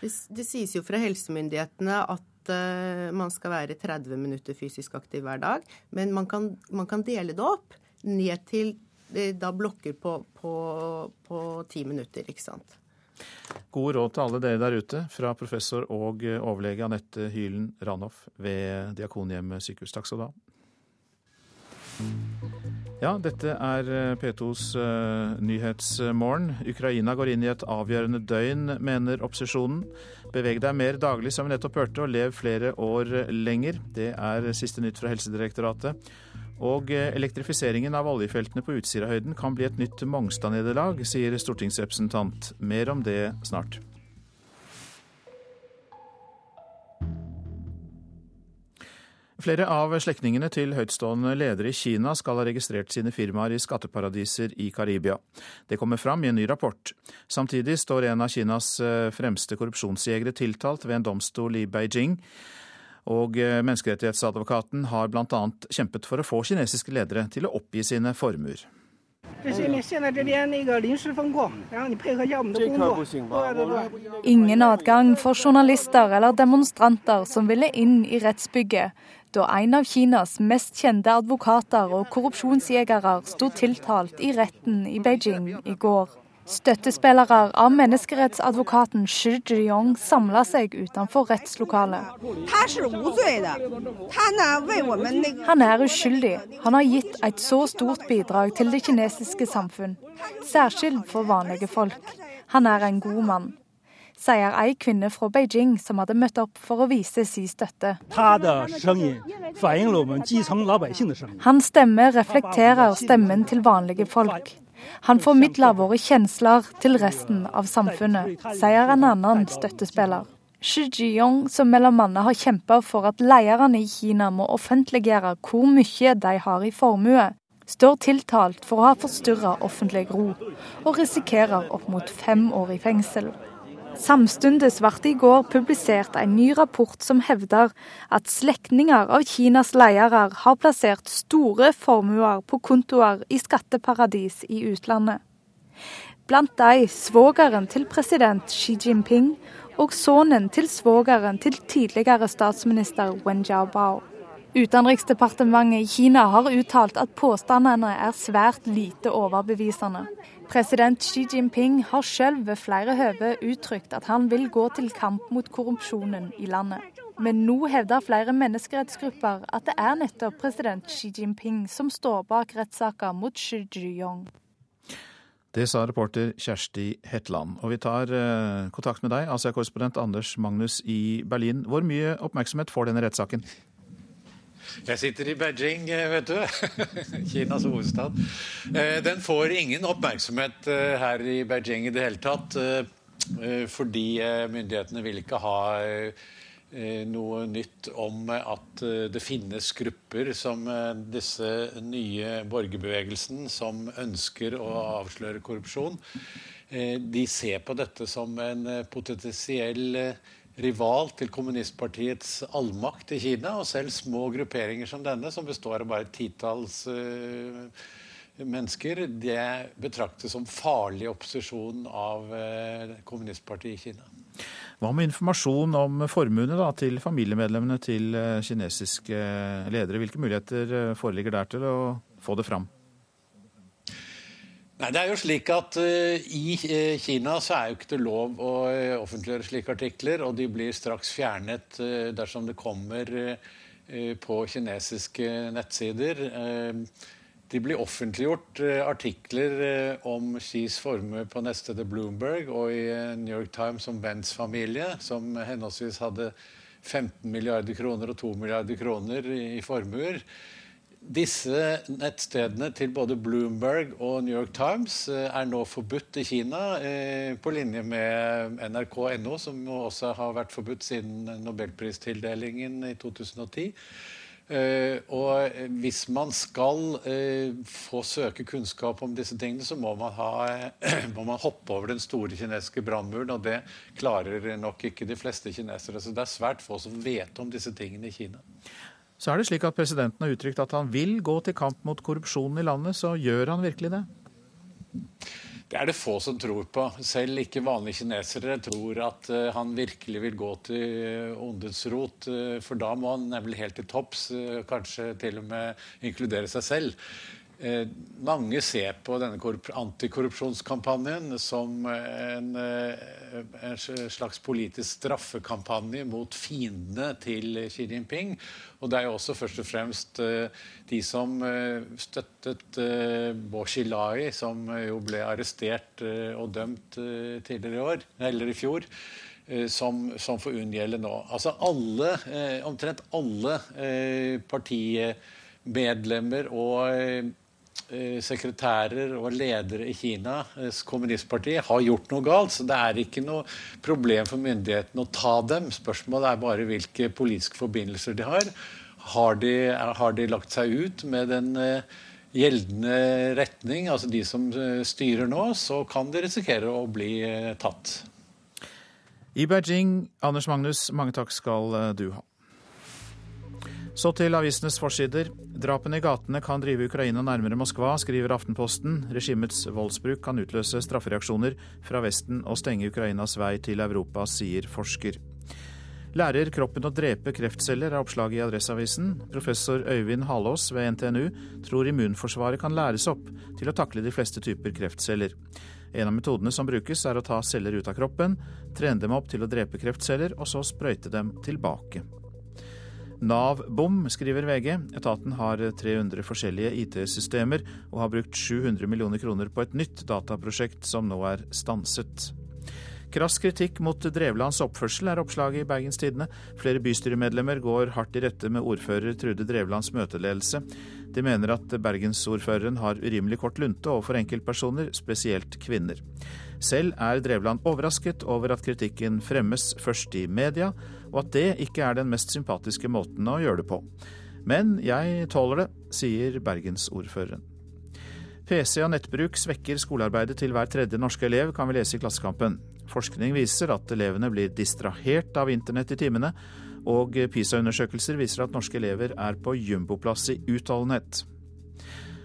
Det, det, sies jo fra helsemyndighetene at eh, man skal være 30 minutter fysisk aktiv hver dag, men man kan, man kan dele det opp ned til da blokker på, på, på 10 minutter, ikke sant. Gode råd til alle dere der ute fra professor og overlege Anette Hylen Ranhoff ved Diakonhjemmet sykehus. Takk skal du ha. Ja, dette er P2s uh, Nyhetsmorgen. Ukraina går inn i et avgjørende døgn, mener opposisjonen. Beveg deg mer daglig, som vi nettopp hørte, og lev flere år lenger. Det er siste nytt fra Helsedirektoratet. Og elektrifiseringen av oljefeltene på Utsirahøyden kan bli et nytt Mongstad-nederlag, sier stortingsrepresentant. Mer om det snart. Flere av slektningene til høytstående ledere i Kina skal ha registrert sine firmaer i skatteparadiser i Karibia. Det kommer fram i en ny rapport. Samtidig står en av Kinas eh, fremste korrupsjonsjegere tiltalt ved en domstol i Beijing. Og eh, menneskerettighetsadvokaten har bl.a. kjempet for å få kinesiske ledere til å oppgi sine formuer. Ingen adgang for journalister eller demonstranter som ville inn i rettsbygget, da en av Kinas mest kjente advokater og korrupsjonsjegere sto tiltalt i retten i Beijing i går. Støttespillere av menneskerettsadvokaten Shi Zhiyong samla seg utenfor rettslokalet. Han er uskyldig. Han har gitt et så stort bidrag til det kinesiske samfunn, særskilt for vanlige folk. Han er en god mann sier ei kvinne fra Beijing som hadde møtt opp for å vise sin støtte. Hans stemme reflekterer stemmen til vanlige folk. Han formidler våre kjensler til resten av samfunnet, sier en annen støttespiller. Shi Jiyong, som mellom annet har kjempa for at lederne i Kina må offentliggjøre hvor mye de har i formue, står tiltalt for å ha forstyrra offentlig ro, og risikerer opp mot fem år i fengsel. Samtidig ble i går publisert en ny rapport som hevder at slektninger av Kinas ledere har plassert store formuer på kontoer i skatteparadis i utlandet. Blant de svogeren til president Xi Jinping og sønnen til svogeren til tidligere statsminister Wen Jiabao. Utenriksdepartementet i Kina har uttalt at påstandene er svært lite overbevisende. President Xi Jinping har selv ved flere høve uttrykt at han vil gå til kamp mot korrupsjonen i landet. Men nå hevder flere menneskerettsgrupper at det er nettopp president Xi Jinping som står bak rettssaker mot Xi Jiyong. Det sa reporter Kjersti Hetland. Og vi tar eh, kontakt med deg, Asia-korrespondent Anders Magnus i Berlin. Hvor mye oppmerksomhet får denne rettssaken? Jeg sitter i Beijing, eh, vet du. Kinas hovedstad. Eh, den får ingen oppmerksomhet eh, her i Beijing i det hele tatt. Fordi myndighetene vil ikke ha noe nytt om at det finnes grupper som disse nye borgerbevegelsen som ønsker å avsløre korrupsjon. De ser på dette som en potensiell rival til kommunistpartiets allmakt i Kina. Og selv små grupperinger som denne, som består av bare titalls uh, mennesker, det betraktes som farlig opposisjon av uh, kommunistpartiet i Kina. Hva med informasjon om formuene da, til familiemedlemmene til uh, kinesiske ledere? Hvilke muligheter foreligger der til å få det fram? Nei, det er jo slik at uh, I uh, Kina så er jo ikke det lov å uh, offentliggjøre slike artikler, og de blir straks fjernet dersom det kommer på kinesiske nettsider. De blir offentliggjort artikler om Xis formue på nettstedet Bloomberg og i New York Times om Bens familie, som henholdsvis hadde 15 milliarder kroner og 2 milliarder kroner i formuer. Disse nettstedene til både Bloomberg og New York Times eh, er nå forbudt i Kina, eh, på linje med nrk.no, som også har vært forbudt siden nobelpristildelingen i 2010. Uh, og hvis man skal få søke kunnskap om disse tingene, så må man, ha, må man hoppe over den store kinesiske brannmuren. Og det klarer nok ikke de fleste kinesere. Så det er svært få som vet om disse tingene i Kina. Så er det slik at presidenten har uttrykt at han vil gå til kamp mot korrupsjonen i landet. Så gjør han virkelig det? Det er det få som tror på. Selv ikke vanlige kinesere tror at uh, han virkelig vil gå til ondets rot. Uh, for da må han nemlig helt til topps, kanskje til og med inkludere seg selv. Eh, mange ser på denne antikorrupsjonskampanjen som en, eh, en, slags politisk straffekampanje mot fiendene til Xi Jinping. Og det er jo også først og fremst eh, de som støttet Bo Xilai, som jo ble arrestert og dømt tidligere i år, eller i fjor. Som, som får unngjelde nå. Altså alle, omtrent alle partier medlemmer og sekretærer og ledere i Kinas kommunistparti har gjort noe galt. Så det er ikke noe problem for myndighetene å ta dem. Spørsmålet er bare hvilke politiske forbindelser de har. Har de, har de lagt seg ut med den gjeldende retning, altså de som eh, styrer nå, så kan de risikere å bli eh, tatt. I Beijing, Anders Magnus, mange takk skal eh, du ha. Så til avisenes forsider. Drapene i gatene kan drive Ukraina nærmere Moskva, skriver Aftenposten. Regimets voldsbruk kan utløse straffereaksjoner fra Vesten og stenge Ukrainas vei til Europa, sier forsker. Lærer kroppen å drepe kreftceller, er oppslaget i Adresseavisen. Professor Øyvind Halås ved NTNU tror immunforsvaret kan læres opp til å takle de fleste typer kreftceller. En av metodene som brukes, er å ta celler ut av kroppen, trene dem opp til å drepe kreftceller, og så sprøyte dem tilbake. Nav-bom, skriver VG. Etaten har 300 forskjellige IT-systemer og har brukt 700 millioner kroner på et nytt dataprosjekt som nå er stanset. Krass kritikk mot Drevlands oppførsel, er oppslaget i Bergens Tidende. Flere bystyremedlemmer går hardt i rette med ordfører Trude Drevlands møteledelse. De mener at bergensordføreren har urimelig kort lunte overfor enkeltpersoner, spesielt kvinner. Selv er Drevland overrasket over at kritikken fremmes først i media, og at det ikke er den mest sympatiske måten å gjøre det på. Men jeg tåler det, sier bergensordføreren. PC og nettbruk svekker skolearbeidet til hver tredje norske elev, kan vi lese i Klassekampen. Forskning viser at elevene blir distrahert av internett i timene, og PISA-undersøkelser viser at norske elever er på jumboplass i utholdenhet.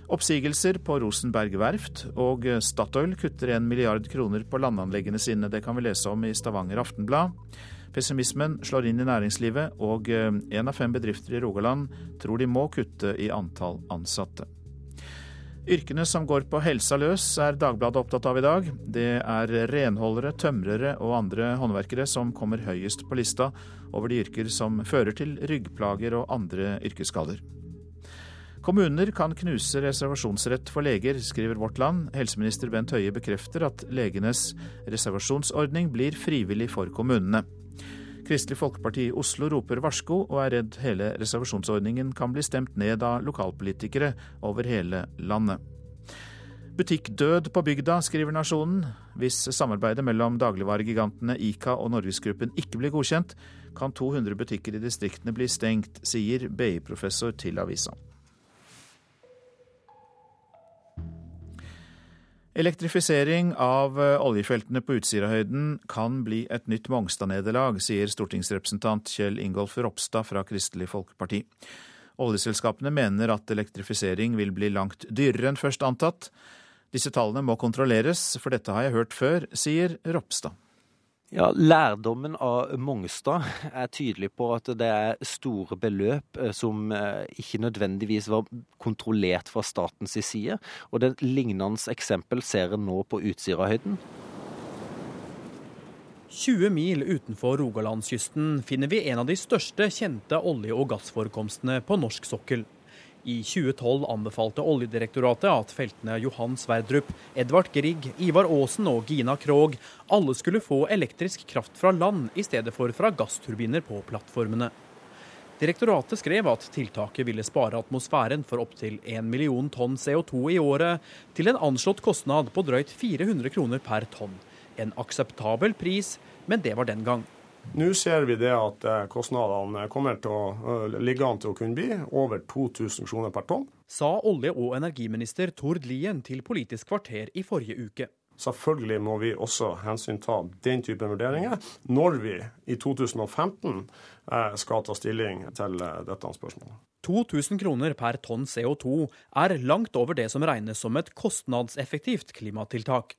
Oppsigelser på Rosenberg verft, og Statoil kutter en milliard kroner på landanleggene sine. Det kan vi lese om i Stavanger Aftenblad. Pessimismen slår inn i næringslivet, og én av fem bedrifter i Rogaland tror de må kutte i antall ansatte. Yrkene som går på helsa løs, er Dagbladet opptatt av i dag. Det er renholdere, tømrere og andre håndverkere som kommer høyest på lista over de yrker som fører til ryggplager og andre yrkesskader. Kommuner kan knuse reservasjonsrett for leger, skriver Vårt Land. Helseminister Bent Høie bekrefter at legenes reservasjonsordning blir frivillig for kommunene. Kristelig Folkeparti i Oslo roper varsko og er redd hele reservasjonsordningen kan bli stemt ned av lokalpolitikere over hele landet. Butikkdød på bygda, skriver Nasjonen. Hvis samarbeidet mellom dagligvaregigantene Ica og Norgesgruppen ikke blir godkjent, kan 200 butikker i distriktene bli stengt, sier BI-professor til avisa. Elektrifisering av eh, oljefeltene på Utsirahøyden kan bli et nytt Mongstad-nederlag, sier stortingsrepresentant Kjell Ingolf Ropstad fra Kristelig Folkeparti. Oljeselskapene mener at elektrifisering vil bli langt dyrere enn først antatt. Disse tallene må kontrolleres, for dette har jeg hørt før, sier Ropstad. Ja, Lærdommen av Mongstad er tydelig på at det er store beløp eh, som eh, ikke nødvendigvis var kontrollert fra statens side. Og det lignende eksempel ser en nå på Utsirahøyden. 20 mil utenfor Rogalandskysten finner vi en av de største kjente olje- og gassforekomstene på norsk sokkel. I 2012 anbefalte Oljedirektoratet at feltene Johan Sverdrup, Edvard Grieg, Ivar Aasen og Gina Krog alle skulle få elektrisk kraft fra land i stedet for fra gassturbiner på plattformene. Direktoratet skrev at tiltaket ville spare atmosfæren for opptil 1 million tonn CO2 i året, til en anslått kostnad på drøyt 400 kroner per tonn. En akseptabel pris, men det var den gang. Nå ser vi det at eh, kostnadene kommer til å eh, ligge an til å kunne bli over 2000 kroner per tonn. Sa olje- og energiminister Tord Lien til Politisk kvarter i forrige uke. Selvfølgelig må vi også hensynta den type vurderinger når vi i 2015 eh, skal ta stilling til dette spørsmålet. 2000 kroner per tonn CO2 er langt over det som regnes som et kostnadseffektivt klimatiltak.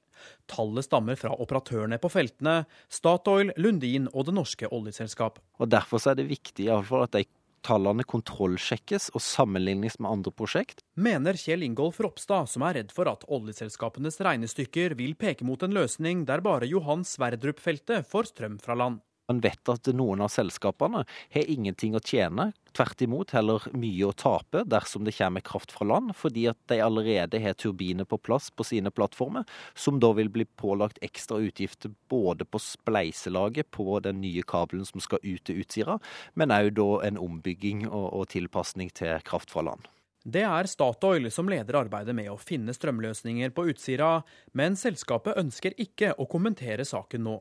Tallet stammer fra operatørene på feltene, Statoil, Lundin og det norske oljeselskap. Og Derfor er det viktig at de tallene kontrollsjekkes og sammenlignes med andre prosjekt. Mener Kjell Ingolf Ropstad, som er redd for at oljeselskapenes regnestykker vil peke mot en løsning der bare Johan Sverdrup-feltet får strøm fra land. Man vet at noen av selskapene har ingenting å tjene, tvert imot heller mye å tape dersom det kommer kraft fra land, fordi at de allerede har turbiner på plass på sine plattformer, som da vil bli pålagt ekstra utgifter både på spleiselaget på den nye kabelen som skal ut til Utsira, men òg da en ombygging og, og tilpasning til kraft fra land. Det er Statoil som leder arbeidet med å finne strømløsninger på Utsira, men selskapet ønsker ikke å kommentere saken nå.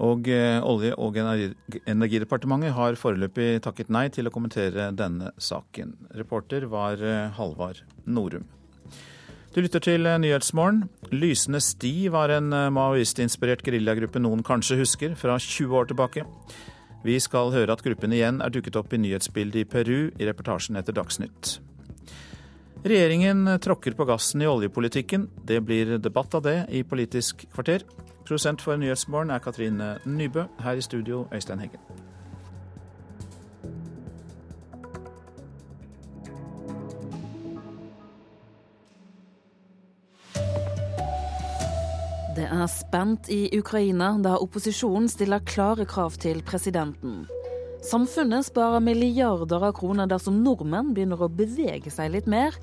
Og eh, Olje- og energidepartementet har foreløpig takket nei til å kommentere denne saken. Reporter var eh, Halvard Norum. Du lytter til eh, Nyhetsmorgen. Lysende sti var en maoistinspirert geriljagruppe noen kanskje husker, fra 20 år tilbake. Vi skal høre at gruppen igjen er dukket opp i nyhetsbildet i Peru i reportasjen etter Dagsnytt. Regjeringen tråkker på gassen i oljepolitikken. Det blir debatt av det i Politisk kvarter. Prosent for Nyhetsmorgen er Katrine Nybø. Her i studio, Øystein Heggen. Det er spent i Ukraina da opposisjonen stiller klare krav til presidenten. Samfunnet sparer milliarder av kroner dersom nordmenn begynner å bevege seg litt mer.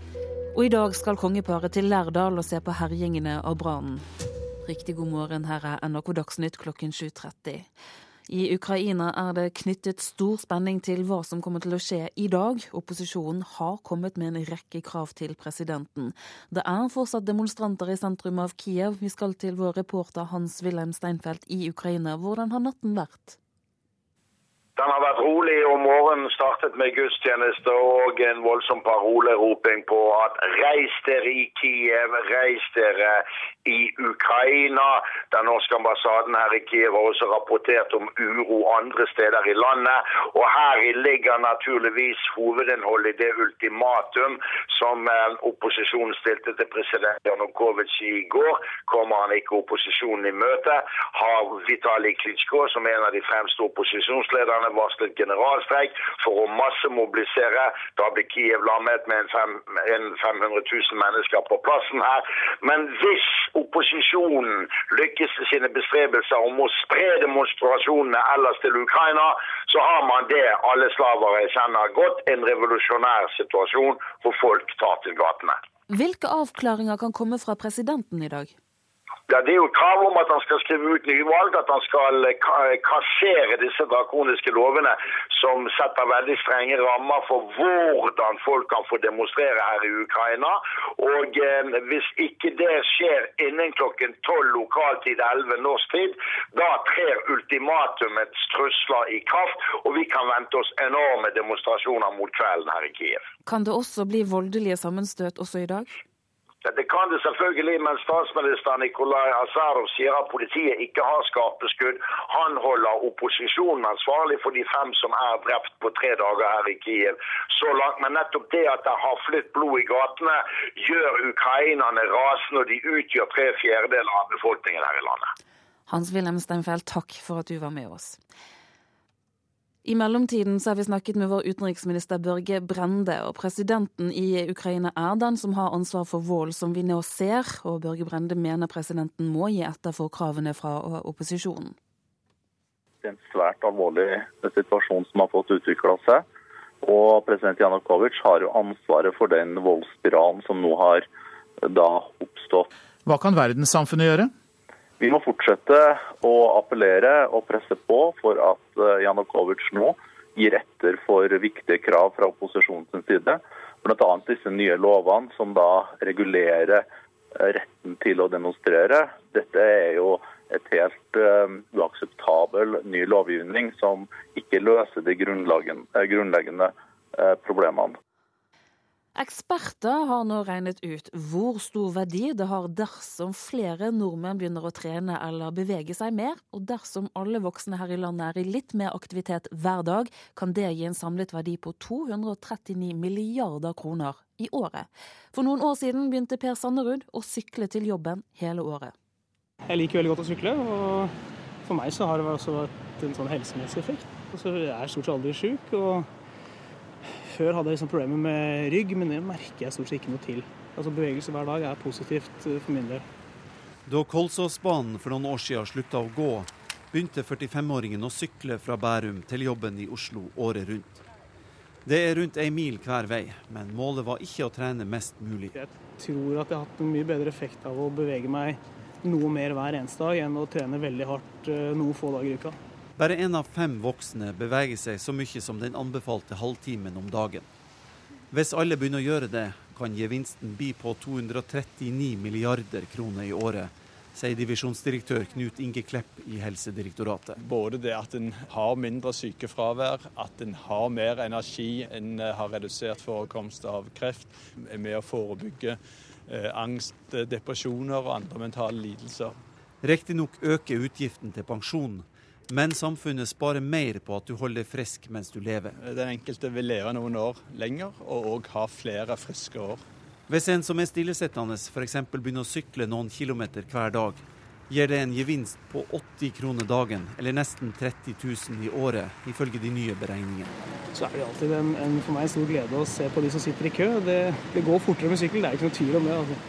Og i dag skal kongeparet til Lærdal og se på herjingene av brannen. Riktig god morgen, her er NRK Dagsnytt klokken 7.30. I Ukraina er det knyttet stor spenning til hva som kommer til å skje i dag. Opposisjonen har kommet med en rekke krav til presidenten. Det er fortsatt demonstranter i sentrum av Kiev. Vi skal til vår reporter Hans-Wilhelm Steinfeld i Ukraina. Hvordan har natten vært? Den har vært rolig, og morgenen startet med gudstjeneste og en voldsom paroleroping på at reis dere i Kiev, reis dere i Ukraina. Den norske ambassaden her i Kiev har også rapportert om uro andre steder i landet. Og her ligger naturligvis hovedinnholdet i det ultimatum som eh, opposisjonen stilte til president Janukovitsj i går. Kommer han ikke opposisjonen i møte, har Vitalij Klitsjko, som er en av de fremste opposisjonslederne, varslet generalstreik for å massemobilisere. Da blir Kiev lammet med en 500 000 mennesker på plassen her. Men hvis opposisjonen lykkes i sine bestrebelser om å spre demonstrasjonene ellers til Ukraina, så har man det alle slavere kjenner godt, en revolusjonær situasjon hvor folk tar til gatene. Hvilke avklaringer kan komme fra presidenten i dag? Ja, Det er jo krav om at han skal skrive ut nye valg, at han skal eh, kassere disse drakoniske lovene som setter veldig strenge rammer for hvordan folk kan få demonstrere her i Ukraina. Og eh, Hvis ikke det skjer innen klokken tolv lokaltid, 11 norsk tid, da trer ultimatumets trusler i kraft, og vi kan vente oss enorme demonstrasjoner mot kvelden her i Kiev. Kan det også bli voldelige sammenstøt også i dag? Det kan det selvfølgelig, men statsminister Nikolai Asarov sier at politiet ikke har skarpeskudd. Han holder opposisjonen ansvarlig for de fem som er drept på tre dager her i Kiev. Så langt, Men nettopp det at det har flytt blod i gatene, gjør ukrainerne rasende, og de utgjør tre fjerdedeler av befolkningen her i landet. Hans-Wilhelm Steinfeld, takk for at du var med oss. I mellomtiden så har vi snakket med vår utenriksminister Børge Brende, og presidenten i Ukraina er den som har ansvar for vold som vi nå ser, og Børge Brende mener presidenten må gi etter for kravene fra opposisjonen. Det er en svært alvorlig situasjon som har fått utvikla seg. Og president Janukovitsj har jo ansvaret for den voldsspiralen som nå har da oppstått. Hva kan verdenssamfunnet gjøre? Vi må fortsette å appellere og presse på for at eh, Janukovitsj nå gir etter for viktige krav fra opposisjonens side. Bl.a. disse nye lovene som da regulerer eh, retten til å demonstrere. Dette er jo et helt uh, uakseptabel ny lovgivning som ikke løser de grunnleggende, problemene. Eksperter har nå regnet ut hvor stor verdi det har dersom flere nordmenn begynner å trene eller bevege seg mer, og dersom alle voksne her i landet er i litt mer aktivitet hver dag, kan det gi en samlet verdi på 239 milliarder kroner i året. For noen år siden begynte Per Sanderud å sykle til jobben hele året. Jeg liker veldig godt å sykle, og for meg så har det også vært en sånn helsemessig effekt. Altså, jeg er stort sett aldri sjuk. og før hadde jeg liksom problemer med rygg, men det merker jeg stort sett ikke noe til. Altså Bevegelse hver dag er positivt eh, for min del. Da Kolsåsbanen for noen år siden slutta å gå, begynte 45-åringen å sykle fra Bærum til jobben i Oslo året rundt. Det er rundt ei mil hver vei, men målet var ikke å trene mest mulig. Jeg tror at jeg har hatt en mye bedre effekt av å bevege meg noe mer hver eneste dag enn å trene veldig hardt eh, noen få dager i uka. Bare én av fem voksne beveger seg så mye som den anbefalte halvtimen om dagen. Hvis alle begynner å gjøre det, kan gevinsten bli på 239 milliarder kroner i året, sier divisjonsdirektør Knut Inge Klepp i Helsedirektoratet. Både det at en har mindre sykefravær, at en har mer energi, en har redusert forekomst av kreft, er med å forebygge eh, angst, depresjoner og andre mentale lidelser. Riktignok øker utgiften til pensjon, men samfunnet sparer mer på at du holder deg frisk mens du lever. Den enkelte vil leve noen år lenger, og òg ha flere friske år. Hvis en som er stillesittende f.eks. begynner å sykle noen kilometer hver dag, gir det en gevinst på 80 kroner dagen, eller nesten 30 000 i året, ifølge de nye beregningene. Så er det alltid en, en, for meg stor glede å se på de som sitter i kø. Det, det går fortere med sykkel, det er ikke noe tvil om det. altså.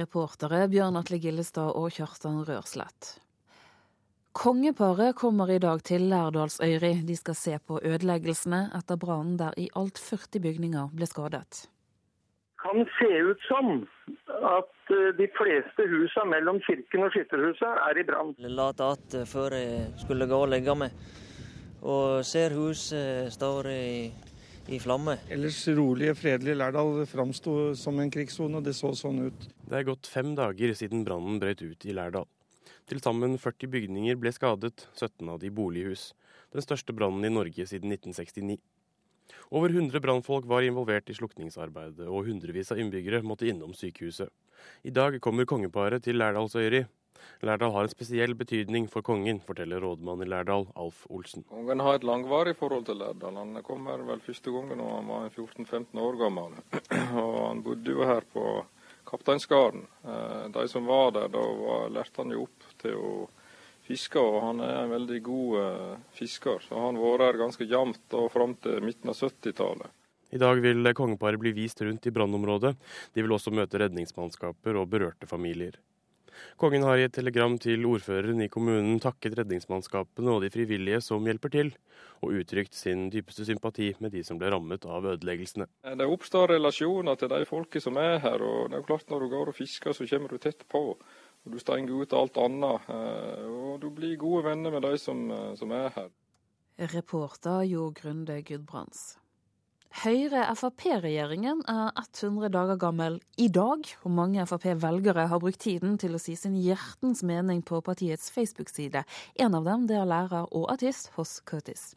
Reportere Bjørn Atle Gillestad og Kjartan Rørslett. Kongeparet kommer i dag til Lærdalsøyri. De skal se på ødeleggelsene etter brannen der i alt 40 bygninger ble skadet. Det Kan se ut som at eh, de fleste husene mellom kirken og skytterhuset er i brann. Jeg la att før jeg skulle gå og legge meg, og ser huset står i, i flamme. Ellers rolige, fredelige Lærdal framsto som en krigssone, og det så sånn ut. Det er gått fem dager siden brannen brøt ut i Lærdal. Til sammen 40 bygninger ble skadet, 17 av de bolighus. Den største brannen i Norge siden 1969. Over 100 brannfolk var involvert i slukningsarbeidet, og hundrevis av innbyggere måtte innom sykehuset. I dag kommer kongeparet til Lærdalsøyri. Lærdal har en spesiell betydning for kongen, forteller rådmann i Lærdal, Alf Olsen. Kongen har et langvarig forhold til Lærdal. Han kommer vel første gangen da han var 14-15 år gammel. Og han bodde jo her på Kapteinsgarden. Eh, de som var der, da lærte han jo opp til å fiske, og han er en veldig god uh, fisker. Så han har vært her ganske jevnt fram til midten av 70-tallet. I dag vil kongeparet bli vist rundt i brannområdet. De vil også møte redningsmannskaper og berørte familier. Kongen har i et telegram til ordføreren i kommunen takket redningsmannskapene og de frivillige som hjelper til, og uttrykt sin dypeste sympati med de som ble rammet av ødeleggelsene. Det oppstår relasjoner til de folket som er her. og det er klart Når du går og fisker, så kommer du tett på. Og Du stenger ut alt annet. Eh, og du blir gode venner med de som, eh, som er her. Reporter Jo Grunde Gudbrands. Høyre-Frp-regjeringen er 100 dager gammel i dag, og mange Frp-velgere har brukt tiden til å si sin hjertens mening på partiets Facebook-side. En av dem det er lærer og artist hos Curtis.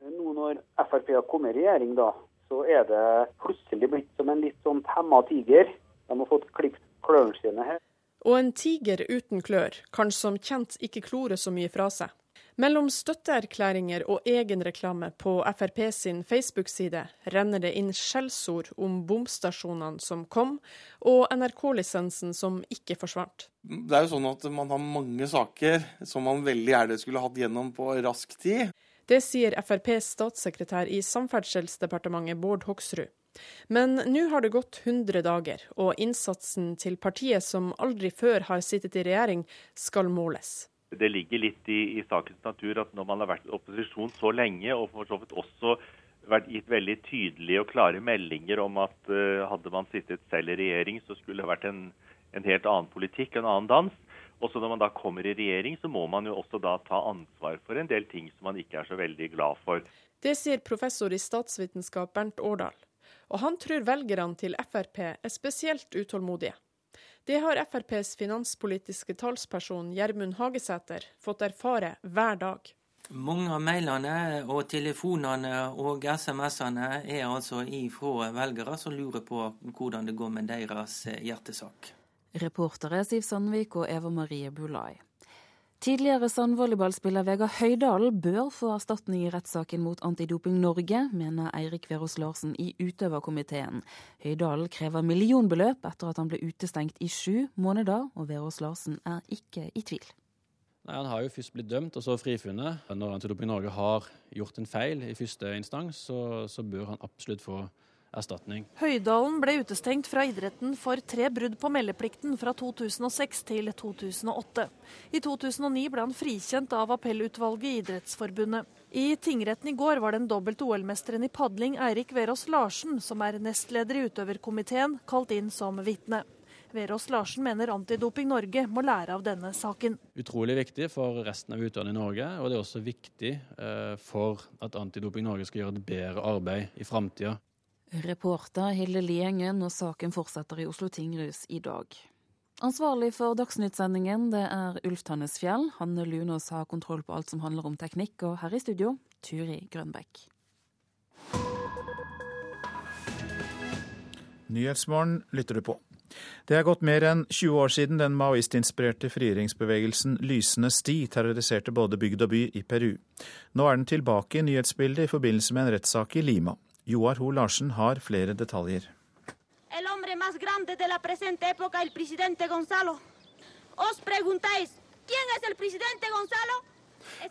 Nå når Frp har kommet i regjering, da, så er det plutselig blitt som en litt sånn temma tiger. De har fått klippet klørne sine her. Og en tiger uten klør kan som kjent ikke klore så mye fra seg. Mellom støtteerklæringer og egenreklame på Frp sin Facebook-side renner det inn skjellsord om bomstasjonene som kom, og NRK-lisensen som ikke forsvant. Det er jo sånn at man har mange saker som man veldig gjerne skulle hatt gjennom på rask tid. Det sier FrPs statssekretær i Samferdselsdepartementet Bård Hoksrud. Men nå har det gått 100 dager, og innsatsen til partiet som aldri før har sittet i regjering, skal måles det ligger litt i, i, sakens natur at når man har vært i opposisjon så lenge, og for så vidt også vært gitt veldig tydelige og klare meldinger om at uh, hadde man sittet selv i regjering, så skulle det vært en, en helt annen politikk, en annen dans. Og så når man da kommer i regjering, så må man jo også da ta ansvar for en del ting som man ikke er så veldig glad for. Det sier professor i statsvitenskap Bernt Årdal. Og han tror velgerne til Frp er spesielt utålmodige. Det har FrPs finanspolitiske talsperson Gjermund Hagesæter fått erfare hver dag. Mange av mailene og telefonene og SMS-ene er altså ifra velgere som lurer på hvordan det går med deres hjertesak. Reportere Siv Sandvik og Eva Marie Bulai. Tidligere sandvolleyballspiller Vegard Høydalen bør få erstatning i rettssaken mot Antidoping Norge, mener Eirik Verås Larsen i utøverkomiteen. Høydalen krever millionbeløp etter at han ble utestengt i sju måneder, og Verås Larsen er ikke i tvil. Nei, Han har jo først blitt dømt og så frifunnet. Når Antidoping Norge har gjort en feil i første instans, så, så bør han absolutt få erstatning. Høydalen ble utestengt fra idretten for tre brudd på meldeplikten fra 2006 til 2008. I 2009 ble han frikjent av appellutvalget i Idrettsforbundet. I tingretten i går var den dobbelt OL-mesteren i padling Eirik Verås Larsen, som er nestleder i utøverkomiteen, kalt inn som vitne. Verås Larsen mener Antidoping Norge må lære av denne saken. Utrolig viktig for resten av utøverne i Norge, og det er også viktig eh, for at Antidoping Norge skal gjøre et bedre arbeid i framtida. Reporter Hilde Liengen, og saken fortsetter i Oslo tingrus i dag. Ansvarlig for Dagsnytt-sendingen det er Ulf Tannesfjell. Hanne Lunås har kontroll på alt som handler om teknikk, og her i studio Turi Grønbekk. Nyhetsmorgen lytter du på. Det er gått mer enn 20 år siden den maoistinspirerte frigjøringsbevegelsen Lysende sti terroriserte både bygd og by i Peru. Nå er den tilbake i nyhetsbildet i forbindelse med en rettssak i Lima. Joar Ho Larsen har flere detaljer. El hombre más grande de la presente época, el presidente Gonzalo. Os preguntáis, ¿quién es el presidente Gonzalo?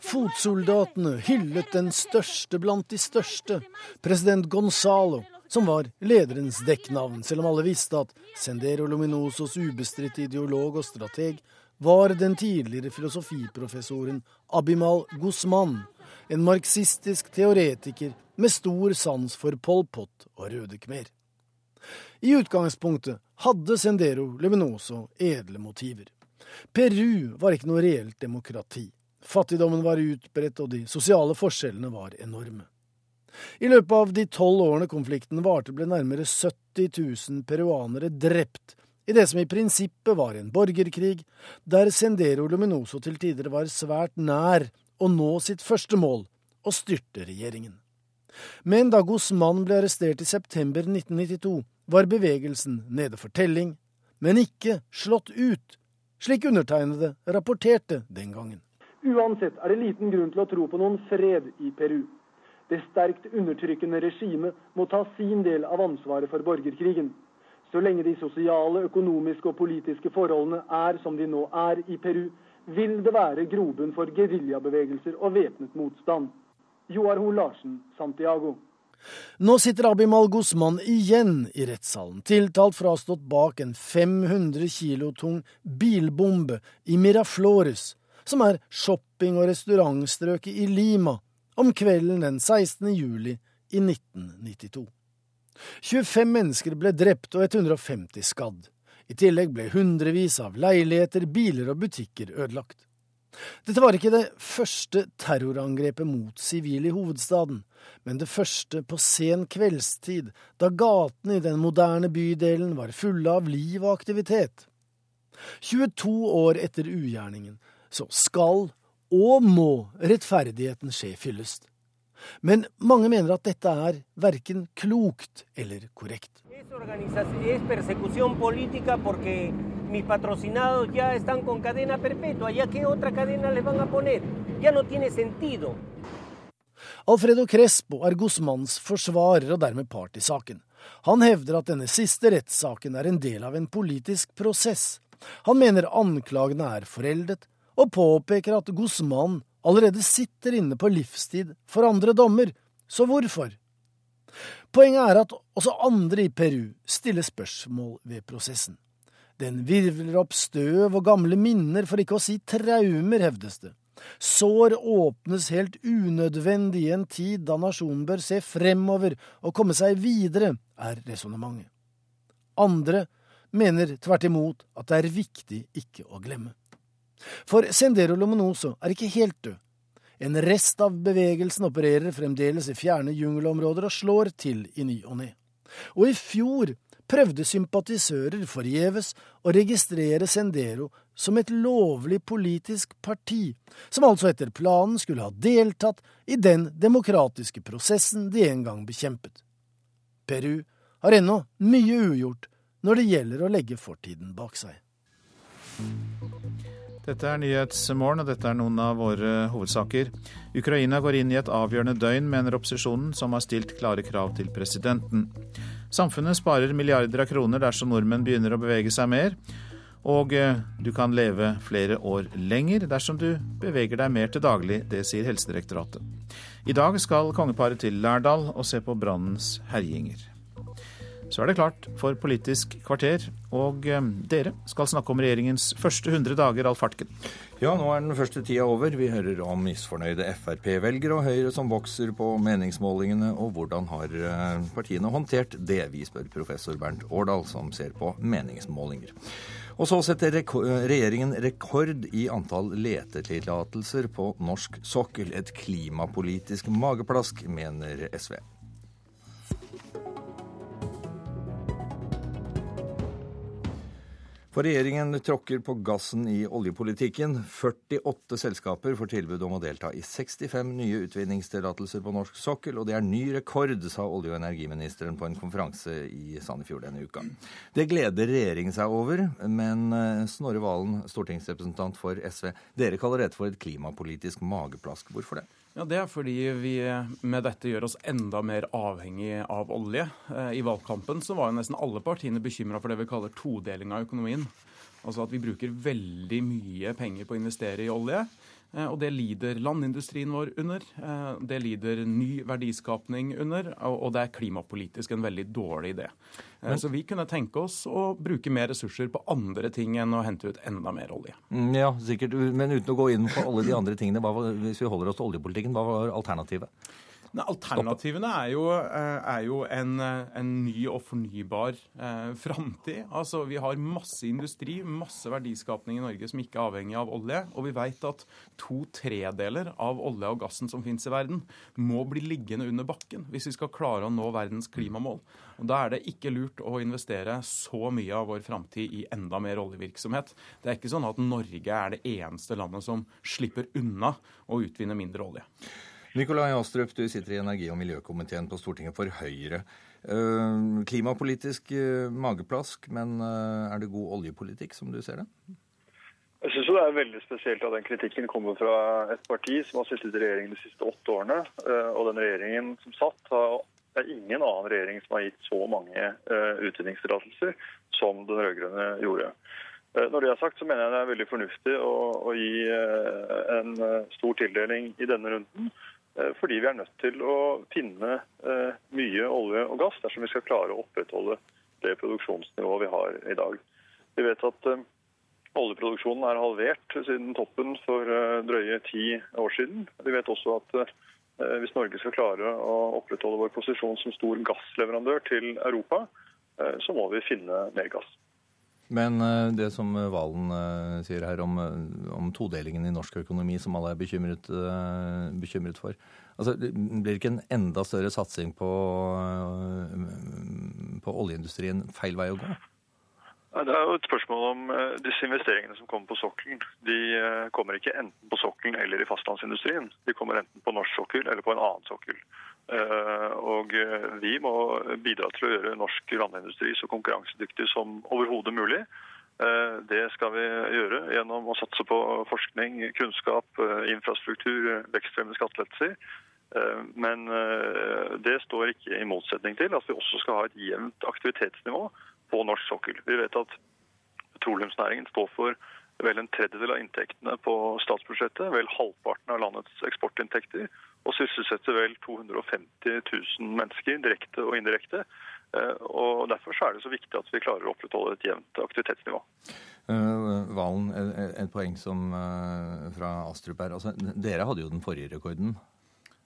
Fotsoldatene hyllet den største blant de største, president Gonzalo, som var lederens dekknavn, selv om alle visste at Sendero Luminosos ubestridte ideolog og strateg var den tidligere filosofiprofessoren Abimal Guzman, en marxistisk teoretiker med stor sans for Pol Pot og Røde Khmer. I utgangspunktet hadde Sendero Luminoso edle motiver. Peru var ikke noe reelt demokrati. Fattigdommen var utbredt, og de sosiale forskjellene var enorme. I løpet av de tolv årene konflikten varte, ble nærmere 70 000 peruanere drept i det som i prinsippet var en borgerkrig, der Sendero Luminoso til tider var svært nær å nå sitt første mål, å styrte regjeringen. Men da Guzman ble arrestert i september 1992, var bevegelsen nede for telling, men ikke slått ut, slik undertegnede rapporterte den gangen. Uansett er det liten grunn til å tro på noen fred i Peru. Det sterkt undertrykkende regimet må ta sin del av ansvaret for borgerkrigen. Så lenge de sosiale, økonomiske og politiske forholdene er som de nå er i Peru, vil det være grobunn for geriljabevegelser og væpnet motstand. Joar Ho Larsen, Santiago. Nå sitter Abimal Guzman igjen i rettssalen, tiltalt for å ha stått bak en 500 kilo tung bilbombe i Miraflores, som er shopping- og restaurantstrøket i Lima, om kvelden den 16. juli i 1992. 25 mennesker ble drept og 150 skadd. I tillegg ble hundrevis av leiligheter, biler og butikker ødelagt. Dette var ikke det første terrorangrepet mot sivile i hovedstaden, men det første på sen kveldstid, da gatene i den moderne bydelen var fulle av liv og aktivitet. 22 år etter ugjerningen så skal og må rettferdigheten skje fyllest. Men mange mener at dette er verken klokt eller korrekt. Alfredo Crespo er Guzmans forsvarer og dermed part i saken. Han hevder at denne siste rettssaken er en del av en politisk prosess. Han mener anklagene er foreldet, og påpeker at Guzman allerede sitter inne på livstid for andre dommer, så hvorfor? Poenget er at også andre i Peru stiller spørsmål ved prosessen. Den virvler opp støv og gamle minner, for ikke å si traumer, hevdes det. Sår åpnes helt unødvendig i en tid da nasjonen bør se fremover og komme seg videre, er resonnementet. Andre mener tvert imot at det er viktig ikke å glemme. For Sendero Lomonoso er ikke helt død. En rest av bevegelsen opererer fremdeles i fjerne jungelområder og slår til i ny og ne. Og i fjor prøvde sympatisører forgjeves å registrere Sendero som et lovlig politisk parti, som altså etter planen skulle ha deltatt i den demokratiske prosessen de en gang bekjempet. Peru har ennå mye ugjort når det gjelder å legge fortiden bak seg. Dette er Nyhetsmorgen, og dette er noen av våre hovedsaker. Ukraina går inn i et avgjørende døgn, mener opposisjonen, som har stilt klare krav til presidenten. Samfunnet sparer milliarder av kroner dersom nordmenn begynner å bevege seg mer. Og eh, du kan leve flere år lenger dersom du beveger deg mer til daglig. Det sier Helsedirektoratet. I dag skal kongeparet til Lærdal og se på brannens herjinger. Så er det klart for Politisk kvarter, og eh, dere skal snakke om regjeringens første 100 dager, Alf Hartken. Ja, nå er den første tida over. Vi hører om misfornøyde Frp-velgere og Høyre som vokser på meningsmålingene, og hvordan har eh, partiene håndtert det? Vi spør professor Bernt Årdal, som ser på meningsmålinger. Og så setter regjeringen rekord i antall letetillatelser på norsk sokkel. Et klimapolitisk mageplask, mener SV. For regjeringen tråkker på gassen i oljepolitikken. 48 selskaper får tilbud om å delta i 65 nye utvinningstillatelser på norsk sokkel, og det er ny rekord, sa olje- og energiministeren på en konferanse i Sandefjord denne uka. Det gleder regjeringen seg over, men eh, Snorre Valen, stortingsrepresentant for SV, dere kaller dette for et klimapolitisk mageplask. Hvorfor det? Ja, Det er fordi vi med dette gjør oss enda mer avhengig av olje. Eh, I valgkampen så var jo nesten alle partiene bekymra for det vi kaller todeling av økonomien. Altså at vi bruker veldig mye penger på å investere i olje. Eh, og det lider landindustrien vår under. Eh, det lider ny verdiskapning under, og det er klimapolitisk en veldig dårlig idé. Eh, Men, så vi kunne tenke oss å bruke mer ressurser på andre ting enn å hente ut enda mer olje. Mm, ja, sikkert. Men uten å gå inn på alle de andre tingene, var, hvis vi holder oss til oljepolitikken, hva var alternativet? Alternativene er jo, eh, er jo en, eh, en, ny og fornybar eh, framtid. Altså, vi har masse industri, masse verdiskapning i Norge som ikke er avhengig av olje. Og vi vet at to tredeler av olje og gassen som finnes i verden, må bli liggende under bakken hvis vi skal klare å nå verdens klimamål. Og Da er det ikke lurt å investere så mye av vår framtid i enda mer oljevirksomhet. Det er ikke sånn at Norge er det eneste landet som slipper unna å utvinne mindre olje. Nikolai Astrup, du sitter i energi- og miljøkomiteen på Stortinget for Høyre. Eh, klimapolitisk eh, mageplask, men eh, er det god oljepolitikk, som du ser det? Jeg syns det er veldig spesielt at den kritikken kommer fra et parti som har sittet i regjering de siste åtte årene. Og den regjeringen som satt, det er ingen annen regjering som har gitt så mange utvinningstillatelser som den rød-grønne gjorde. Når det er sagt, så mener jeg det er veldig fornuftig å, å gi en stor tildeling i denne runden. Eh, fordi vi er nødt til å finne eh, mye olje og gass dersom vi skal klare å opprettholde det produksjonsnivået vi har i dag. Vi vet at eh, oljeproduksjonen er halvert siden toppen for drøye ti år siden. Vi vet også at hvis Norge skal klare å opprettholde vår posisjon som stor gassleverandør til Europa, så må vi finne mer gass. Men eh, det som Valen eh, sier her om, eh, om, todelingen i norsk økonomi, som alle er bekymret, bekymret for altså, Blir det ikke en enda større satsing på, på oljeindustrien feil vei å gå? Det er jo et spørsmål om disse investeringene som kommer på sokkelen. De kommer ikke enten på sokkelen eller i fastlandsindustrien. De kommer enten på norsk sokkel eller på en annen sokkel. Eh, og eh, vi må bidra til å gjøre norsk landindustri så konkurransedyktig som overhodet mulig. Eh, det skal vi gjøre gjennom å satse på forskning, kunnskap, infrastruktur, vekstfremmende skattelettelser. Men det står ikke i motsetning til at vi også skal ha et jevnt aktivitetsnivå på norsk sokkel. Vi vet at petroleumsnæringen står for vel en tredjedel av inntektene på statsbudsjettet, vel halvparten av landets eksportinntekter og sysselsetter vel 250 000 mennesker direkte og indirekte. Eh, og Derfor er det så viktig at vi klarer å opprettholde et jevnt aktivitetsnivå. Uh, Valen, et poeng som, uh, fra Astrup her. Altså, dere hadde jo den forrige rekorden.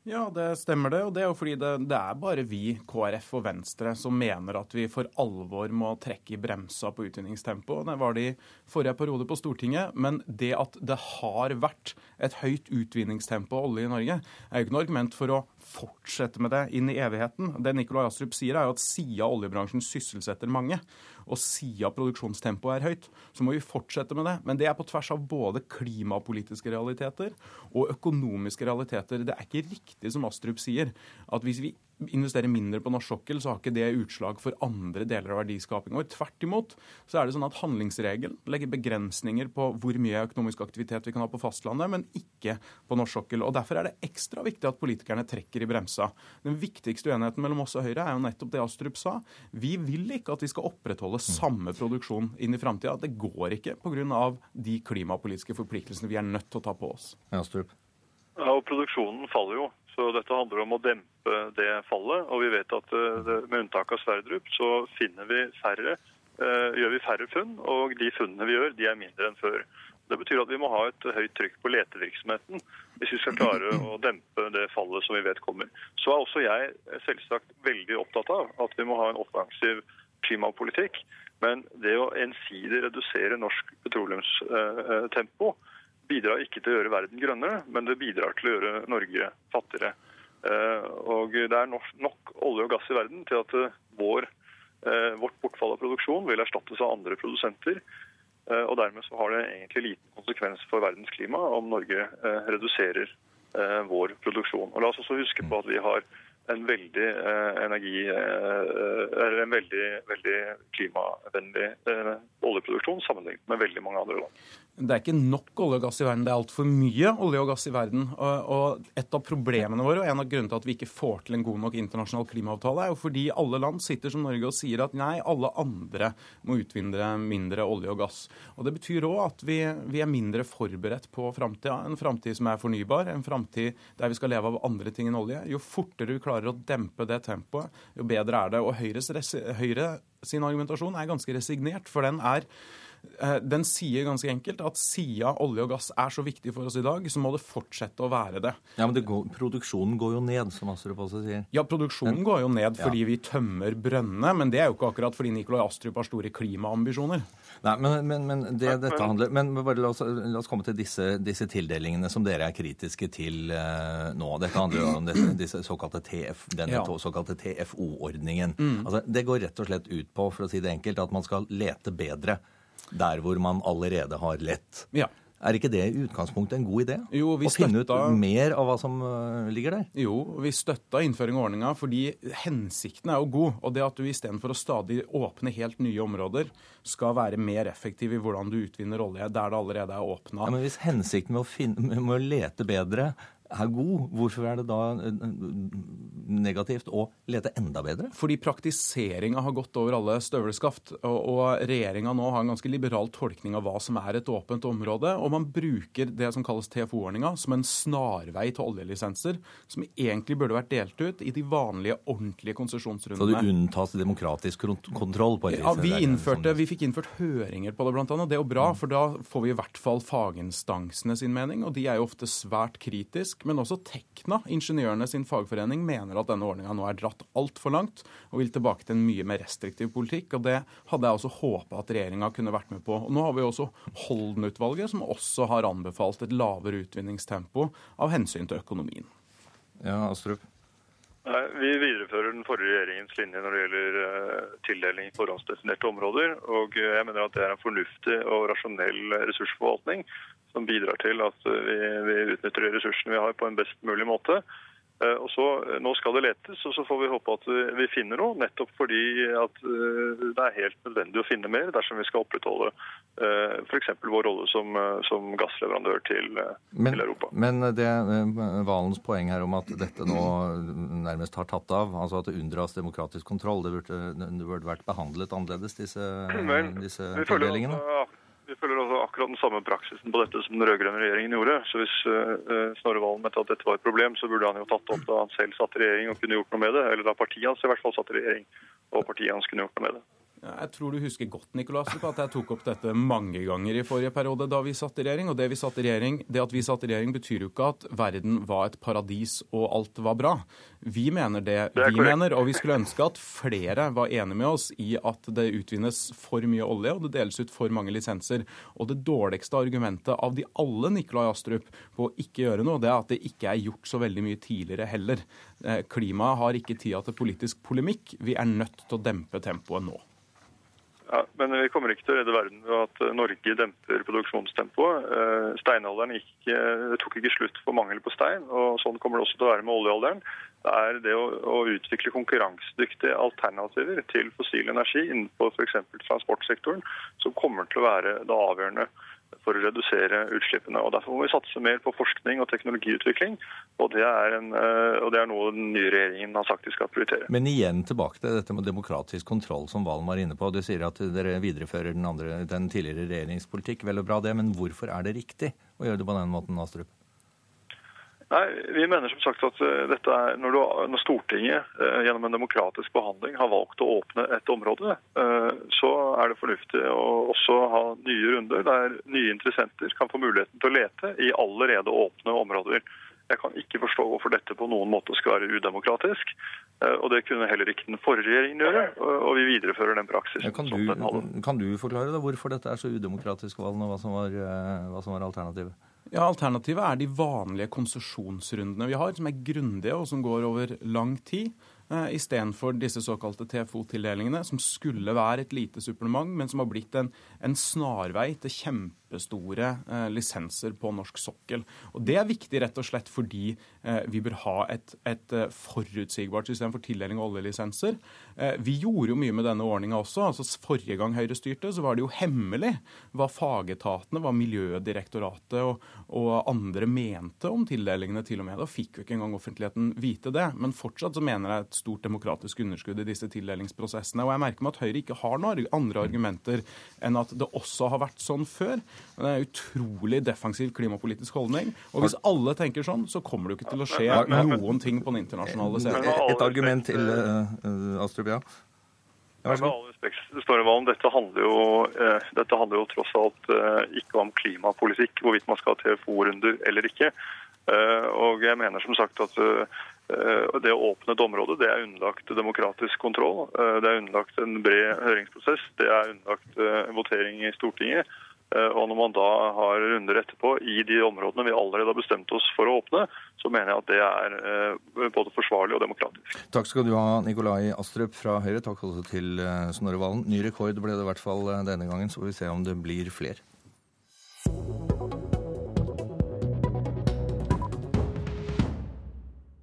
Ja, det stemmer det. Og det er jo fordi det, det, er bare vi, KrF og Venstre, som mener at vi for alvor må trekke i bremsa på utvinningstempoet. Det var det i forrige periode på Stortinget. Men det at det har vært et høyt utvinningstempo av olje i Norge, er jo ikke noe argument for å fortsette med det inn i evigheten. Det Nikolai Astrup sier, er jo at siden oljebransjen sysselsetter mange, og siden produksjonstempoet er høyt, så må vi fortsette med det. Men det er på tvers av både klimapolitiske realiteter og økonomiske realiteter. Det er ikke riktig som Astrup sier, at hvis vi investerer mindre på norsk sokkel, så har ikke det utslag for andre deler av verdiskapingen vår. Tvert imot så er det sånn at handlingsregelen legger begrensninger på hvor mye økonomisk aktivitet vi kan ha på fastlandet, men ikke på norsk sokkel. Og Derfor er det ekstra viktig at politikerne trekker i bremsa. Den viktigste uenigheten mellom oss og Høyre er jo nettopp det Astrup sa. Vi vil ikke at vi skal opprettholde samme produksjon inn i framtida. Det går ikke pga. de klimapolitiske forpliktelsene vi er nødt til å ta på oss. Astrup. Ja, og Produksjonen faller jo. Så dette handler om å dempe det fallet. Og vi vet at eh, med unntak av Sverdrup, så finner vi færre, eh, gjør vi færre funn. Og de funnene vi gjør, de er mindre enn før. Det betyr at vi må ha et høyt trykk på letevirksomheten hvis vi skal klare å dempe det fallet som vi vet kommer. Så er også jeg selvsagt veldig opptatt av at vi må ha en offensiv klimapolitikk. Men det å ensidig redusere norsk petroleumstempo bidrar ikke til å gjøre verden grønnere, men det bidrar til å gjøre Norge fattigere. Eh, og det er nok olje og gass i verden til at eh, vår, eh, vårt bortfall av produksjon vil erstattes av andre produsenter. Og dermed så har det egentlig liten konsekvens for verdens klima om Norge reduserer vår produksjon. Og La oss også huske på at vi har en veldig energi, en veldig, veldig klimavennlig oljeproduksjon sammenlignet med veldig mange andre land. Det er ikke nok olje og gass i verden, det er altfor mye olje og gass i verden. Og et av problemene våre, og en av grunnene til at vi ikke får til en god nok internasjonal klimaavtale, er jo fordi alle land sitter som Norge og sier at nei, alle andre må utvinne mindre olje og gass. Og Det betyr òg at vi, vi, er mindre forberedt på framtida. En framtid som er fornybar, en framtid der vi skal leve av andre ting enn olje. Jo fortere vi klarer å dempe det tempoet, jo bedre er det. Og Høyres, Høyre sin argumentasjon er ganske resignert, for den er den sier ganske enkelt at siden olje og gass er så viktig for oss i dag, så må det fortsette å være det. Ja, Men det går, produksjonen går jo ned, som Astrup også sier. Ja, produksjonen men, går jo ned fordi ja. vi tømmer brønnene, men det er jo ikke akkurat fordi Nikolai Astrup har store klimaambisjoner. Nei, men, men, men det dette handler Men bare la oss, la oss komme til disse, disse, tildelingene som dere er kritiske til uh, nå. Dette handler jo om disse, disse såkalte TF, denne ja. såkalte TFO-ordningen. Mm. Altså, det går rett og slett ut på, for å si det enkelt, at man skal lete bedre der hvor man allerede har lett. Ja. Er ikke det i utgangspunktet en god idé? Jo, vi Å finne ut mer av hva som uh, ligger der? Jo, vi støtta innføring av ordninga fordi hensikten er jo god. Og det at du istedenfor å stadig åpne helt nye områder, skal være mer effektiv i hvordan du utvinner olje der det allerede er åpna. Ja, men hvis hensikten med å, finne, med å lete bedre er god, hvorfor er det da eh, negativt å lete enda bedre? Fordi praktiseringa har gått over alle støvelskaft. Og, og regjeringa nå har en ganske liberal tolkning av hva som er et åpent område. Og man bruker det som kalles TFO-ordninga som en snarvei til oljelisenser, som egentlig burde vært delt ut i de vanlige, ordentlige konsesjonsrundene. Så det unntas demokratisk kontroll? på et Ja, vi, innførte, vi fikk innført høringer på det, blant annet. Det er jo bra, for da får vi i hvert fall faginstansene sin mening, og de er jo ofte svært kritiske men også Tekna, ingeniørene sin fagforening, mener at denne ordninga nå er dratt altfor langt og vil tilbake til en mye mer restriktiv politikk. og Det hadde jeg også håpa at regjeringa kunne vært med på. Og Nå har vi også Holden-utvalget, som også har anbefalt et lavere utvinningstempo av hensyn til økonomien. Ja, Astrup. Nei, Vi viderefører den forrige regjeringens linje når det gjelder uh, tildeling i forhåndsdefinerte områder. og Jeg mener at det er en fornuftig og rasjonell ressursforvaltning som bidrar til at eh, vi, vi utnytter de ressursene vi har på en best mulig måte. Eh, og så, eh, Nå skal det letes, og så får vi håpe at vi finner noe. Nettopp fordi at det er helt nødvendig å finne mer dersom vi skal opprettholde f.eks. vår rolle som, som gassleverandør til, men, til, Europa. Men det Valens poeng her om at dette nå nærmest har tatt av, altså at det unndras demokratisk kontroll, det burde, det burde vært behandlet annerledes, disse, men, disse tildelingene? Vi følger altså akkurat den samme praksisen på dette som den rød-grønne regjeringen gjorde. Så hvis uh, Snorre Valen mente at dette var et problem, så burde han jo tatt det opp da han selv satt i regjering og kunne gjort noe med det. Eller da partiet hans i hvert fall satt i regjering og partiet hans kunne gjort noe med det. Jeg tror du husker godt Nicolas, at jeg tok opp dette mange ganger i forrige periode da vi satt i regjering. Og det, vi satt i regjering, det at vi satt i regjering, betyr jo ikke at verden var et paradis og alt var bra. Vi mener det, det vi mener, og vi skulle ønske at flere var enige med oss i at det utvinnes for mye olje og det deles ut for mange lisenser. Og det dårligste argumentet av de alle Nikolai Astrup på å ikke gjøre noe, det er at det ikke er gjort så veldig mye tidligere heller. Eh, klimaet har ikke tida til politisk polemikk. Vi er nødt til å dempe tempoet nå. Ja, men vi kommer ikke til å redde verden ved at eh, Norge demper produksjonstempoet. Eh, steinalderen gikk, tok ikke slutt for mangel på stein, og sånn kommer det også til å være med oljealderen. Det er det å, å utvikle konkurransedyktige alternativer til fossil energi innenfor f.eks. transportsektoren som kommer til å være det avgjørende for å redusere utslippene. Og Derfor må vi satse mer på forskning og teknologiutvikling. Og det er, en, eh, og det er noe den nye regjeringen har sagt de skal prioritere. Men igjen tilbake til dette med demokratisk kontroll, som Valen var inne på. Du sier at dere viderefører den, andre, den tidligere regjeringspolitikk. Vel og bra det, men hvorfor er det riktig å gjøre det på den måten, Astrup? Nei, Vi mener som sagt at eh, dette er, når, du, når Stortinget eh, gjennom en demokratisk behandling har valgt å åpne et område, eh, så er det fornuftig å også ha nye runder der nye interessenter kan få muligheten til å lete i allerede åpne områder. Jeg kan ikke forstå hvorfor dette på noen måte skal være udemokratisk. Og det kunne heller ikke den forrige regjeringen gjøre, og vi viderefører den praksisen. Ja, kan, du, kan, du, forklare da hvorfor dette er så udemokratisk, Valen, og hva som var, hva som var alternativet? Ja, Alternativet er de vanlige konsesjonsrundene vi har, som er grundige og som går over lang tid. eh, istedenfor disse såkalte TFO-tildelingene, som skulle være et lite supplement, men som har blitt en, en snarvei til kjempestore eh, lisenser på norsk sokkel. Og Det er viktig rett og slett fordi eh, vi bør ha et, et eh, forutsigbart system for tildeling av oljelisenser. Eh, vi gjorde jo mye med denne ordninga også. altså Forrige gang Høyre styrte, så var det jo hemmelig hva fagetatene, hva Miljødirektoratet og, og andre mente om tildelingene til og med. Da fikk jo ikke engang offentligheten vite det. Men fortsatt så mener jeg et stort demokratisk underskudd i disse tildelingsprosessene. Og jeg merker meg at Høyre ikke har noen andre argumenter enn at det også har vært sånn før. Men det er en utrolig defensiv klimapolitisk holdning. Og hvis alle tenker sånn, så kommer det jo ikke til å skje noen ting på den internasjonale scenen. Et argument til uh, Astrup, ja. Ja, med all respekt, Storevalen, dette handler, jo, eh, dette handler jo tross alt eh, ikke om klimapolitikk, hvorvidt man skal ha TFO-runder eller ikke. Eh, og jeg mener som sagt at eh, det å åpne et område det er underlagt demokratisk kontroll. Eh, det er underlagt en bred høringsprosess. Det er underlagt eh, votering i Stortinget. Eh, og når man da har runder etterpå i de områdene vi allerede har bestemt oss for å åpne, så mener jeg at det er eh, både forsvarlig og demokratisk. Takk skal du ha, Nikolai Astrup fra Høyre. Takk også til eh, Snorre Valen. Ny rekord ble det i hvert fall denne gangen, så får vi se om det blir flere.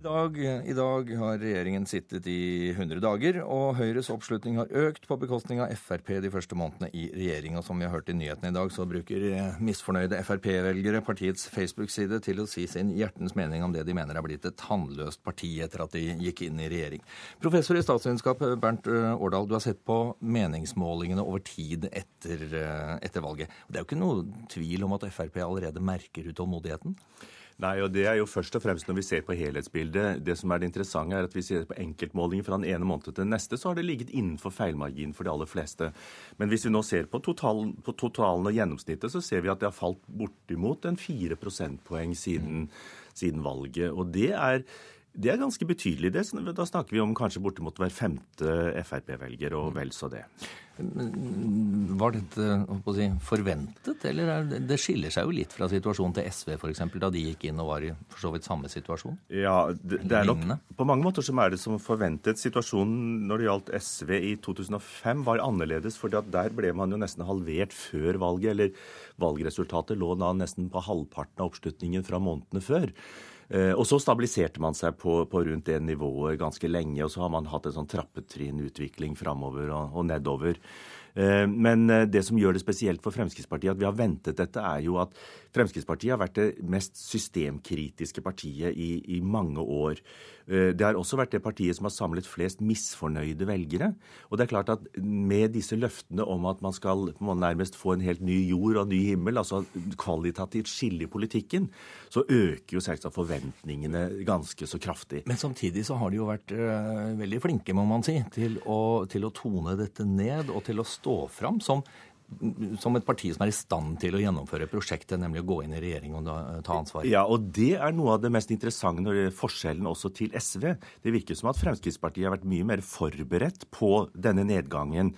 Dag, I dag har regjeringen sittet i 100 dager, og Høyres oppslutning har økt på bekostning av Frp de første månedene i regjering. Og som vi har hørt i nyhetene i dag, så bruker misfornøyde Frp-velgere partiets Facebook-side til å si sin hjertens mening om det de mener er blitt et tannløst parti etter at de gikk inn i regjering. Professor i statsvitenskap Bernt Årdal, du har sett på meningsmålingene over tid etter, etter valget. Det er jo ikke noe tvil om at Frp allerede merker utålmodigheten? Nei, og det er jo først og fremst når vi ser på helhetsbildet. Det som er det interessante, er at vi ser på enkeltmålinger fra den ene måneden til den neste, så har det ligget innenfor feilmarginen for de aller fleste. Men hvis vi nå ser på totalen, på totalen og gjennomsnittet, så ser vi at det har falt bortimot en fire prosentpoeng siden, siden valget. Og det er det er ganske betydelig. Det. Da snakker vi om kanskje bortimot hver femte Frp-velger, og vel så det. Var dette si, forventet, eller det, det skiller seg jo litt fra situasjonen til SV f.eks., da de gikk inn og var i for så vidt samme situasjon? Ja, det, det er nok På mange måter som er det som forventet. Situasjonen når det gjaldt SV i 2005 var annerledes, for der ble man jo nesten halvert før valget. Eller valgresultatet lå da nesten på halvparten av oppslutningen fra månedene før. Eh, og så stabiliserte man seg på, på, rundt det nivået ganske lenge, og så har man hatt en sånn trappetrinnutvikling framover og, og nedover. Eh, men eh, det som gjør det spesielt for Fremskrittspartiet at vi har ventet dette, er jo at Fremskrittspartiet har vært det mest systemkritiske partiet i, i mange år. Eh, det har også vært det partiet som har samlet flest misfornøyde velgere. Og det er klart at med disse løftene om at man skal nærmest få en helt ny jord og ny himmel, altså kvalitativt skille i politikken, så øker jo selvsagt forventningene ganske så kraftig. Men samtidig så har de jo vært uh, veldig flinke, må man si, til å, til å tone dette ned og til å stå fram som, som et parti som er i stand til å gjennomføre prosjektet, nemlig å gå inn i regjering og ta ansvar. Ja, og det er noe av det mest interessante når det er forskjellen også til SV. Det virker som at Fremskrittspartiet har vært mye mer forberedt på denne nedgangen.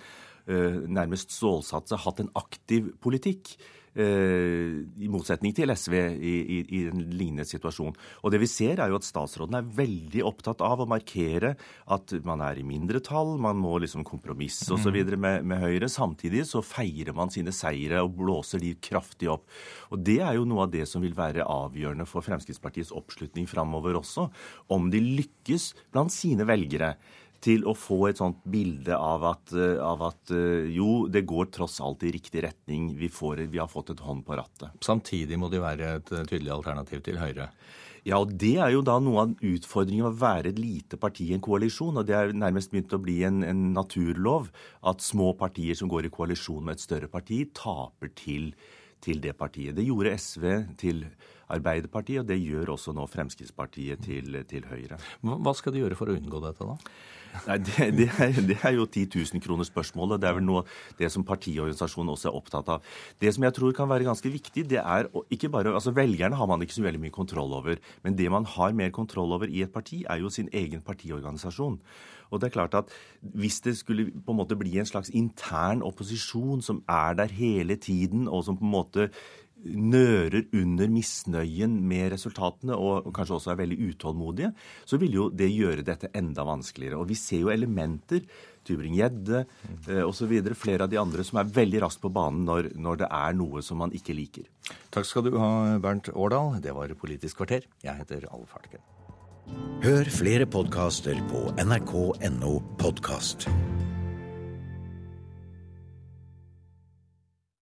Eh, nærmest stålsatt seg, hatt en aktiv politikk. Eh, i motsetning til SV i, i, i, en lignende situasjon. Og det vi ser er jo at Statsråden er veldig opptatt av å markere at man er i mindretall, man må liksom kompromisse osv. Mm. Med, med Høyre. Samtidig så feirer man sine seire og blåser de kraftig opp. Og Det er jo noe av det som vil være avgjørende for Fremskrittspartiets oppslutning framover også. Om de lykkes blant sine velgere til å få et sånt bilde av at, eh, av at, eh, jo, det går tross alt i riktig retning. Vi, får, vi har fått et hånd på rattet. Samtidig må de være et eh, tydelig alternativ til Høyre? Ja, og det er jo da noe av utfordringen å være et lite parti i en koalisjon. Og det er nærmest begynt å bli en, en naturlov at små partier som går i koalisjon med et større parti, taper til, til det partiet. Det gjorde SV til Arbeiderpartiet, og det gjør også nå Fremskrittspartiet til, til Høyre. Hva skal de gjøre for å unngå dette, da? Nei, det, det, er, det, er, jo 10 000 kroner spørsmålet. Det er vel noe det som partiorganisasjonen også er opptatt av. Det som jeg tror kan være ganske viktig, det er ikke bare altså Velgerne har man ikke så veldig mye kontroll over. Men det man har mer kontroll over i et parti, er jo sin egen partiorganisasjon. Og det er klart at Hvis det skulle på en måte bli en slags intern opposisjon som er der hele tiden, og som på en måte nører under misnøyen med resultatene og kanskje også er veldig utålmodige, så vil jo det gjøre dette enda vanskeligere. Og vi ser jo elementer, Tybring-Gjedde eh, osv., flere av de andre som er veldig raskt på banen når, når det er noe som man ikke liker. Takk skal du ha, Bernt Årdal. Det var Politisk kvarter. Jeg heter Alf Hartgen. Hør flere podkaster på nrk.no podkast.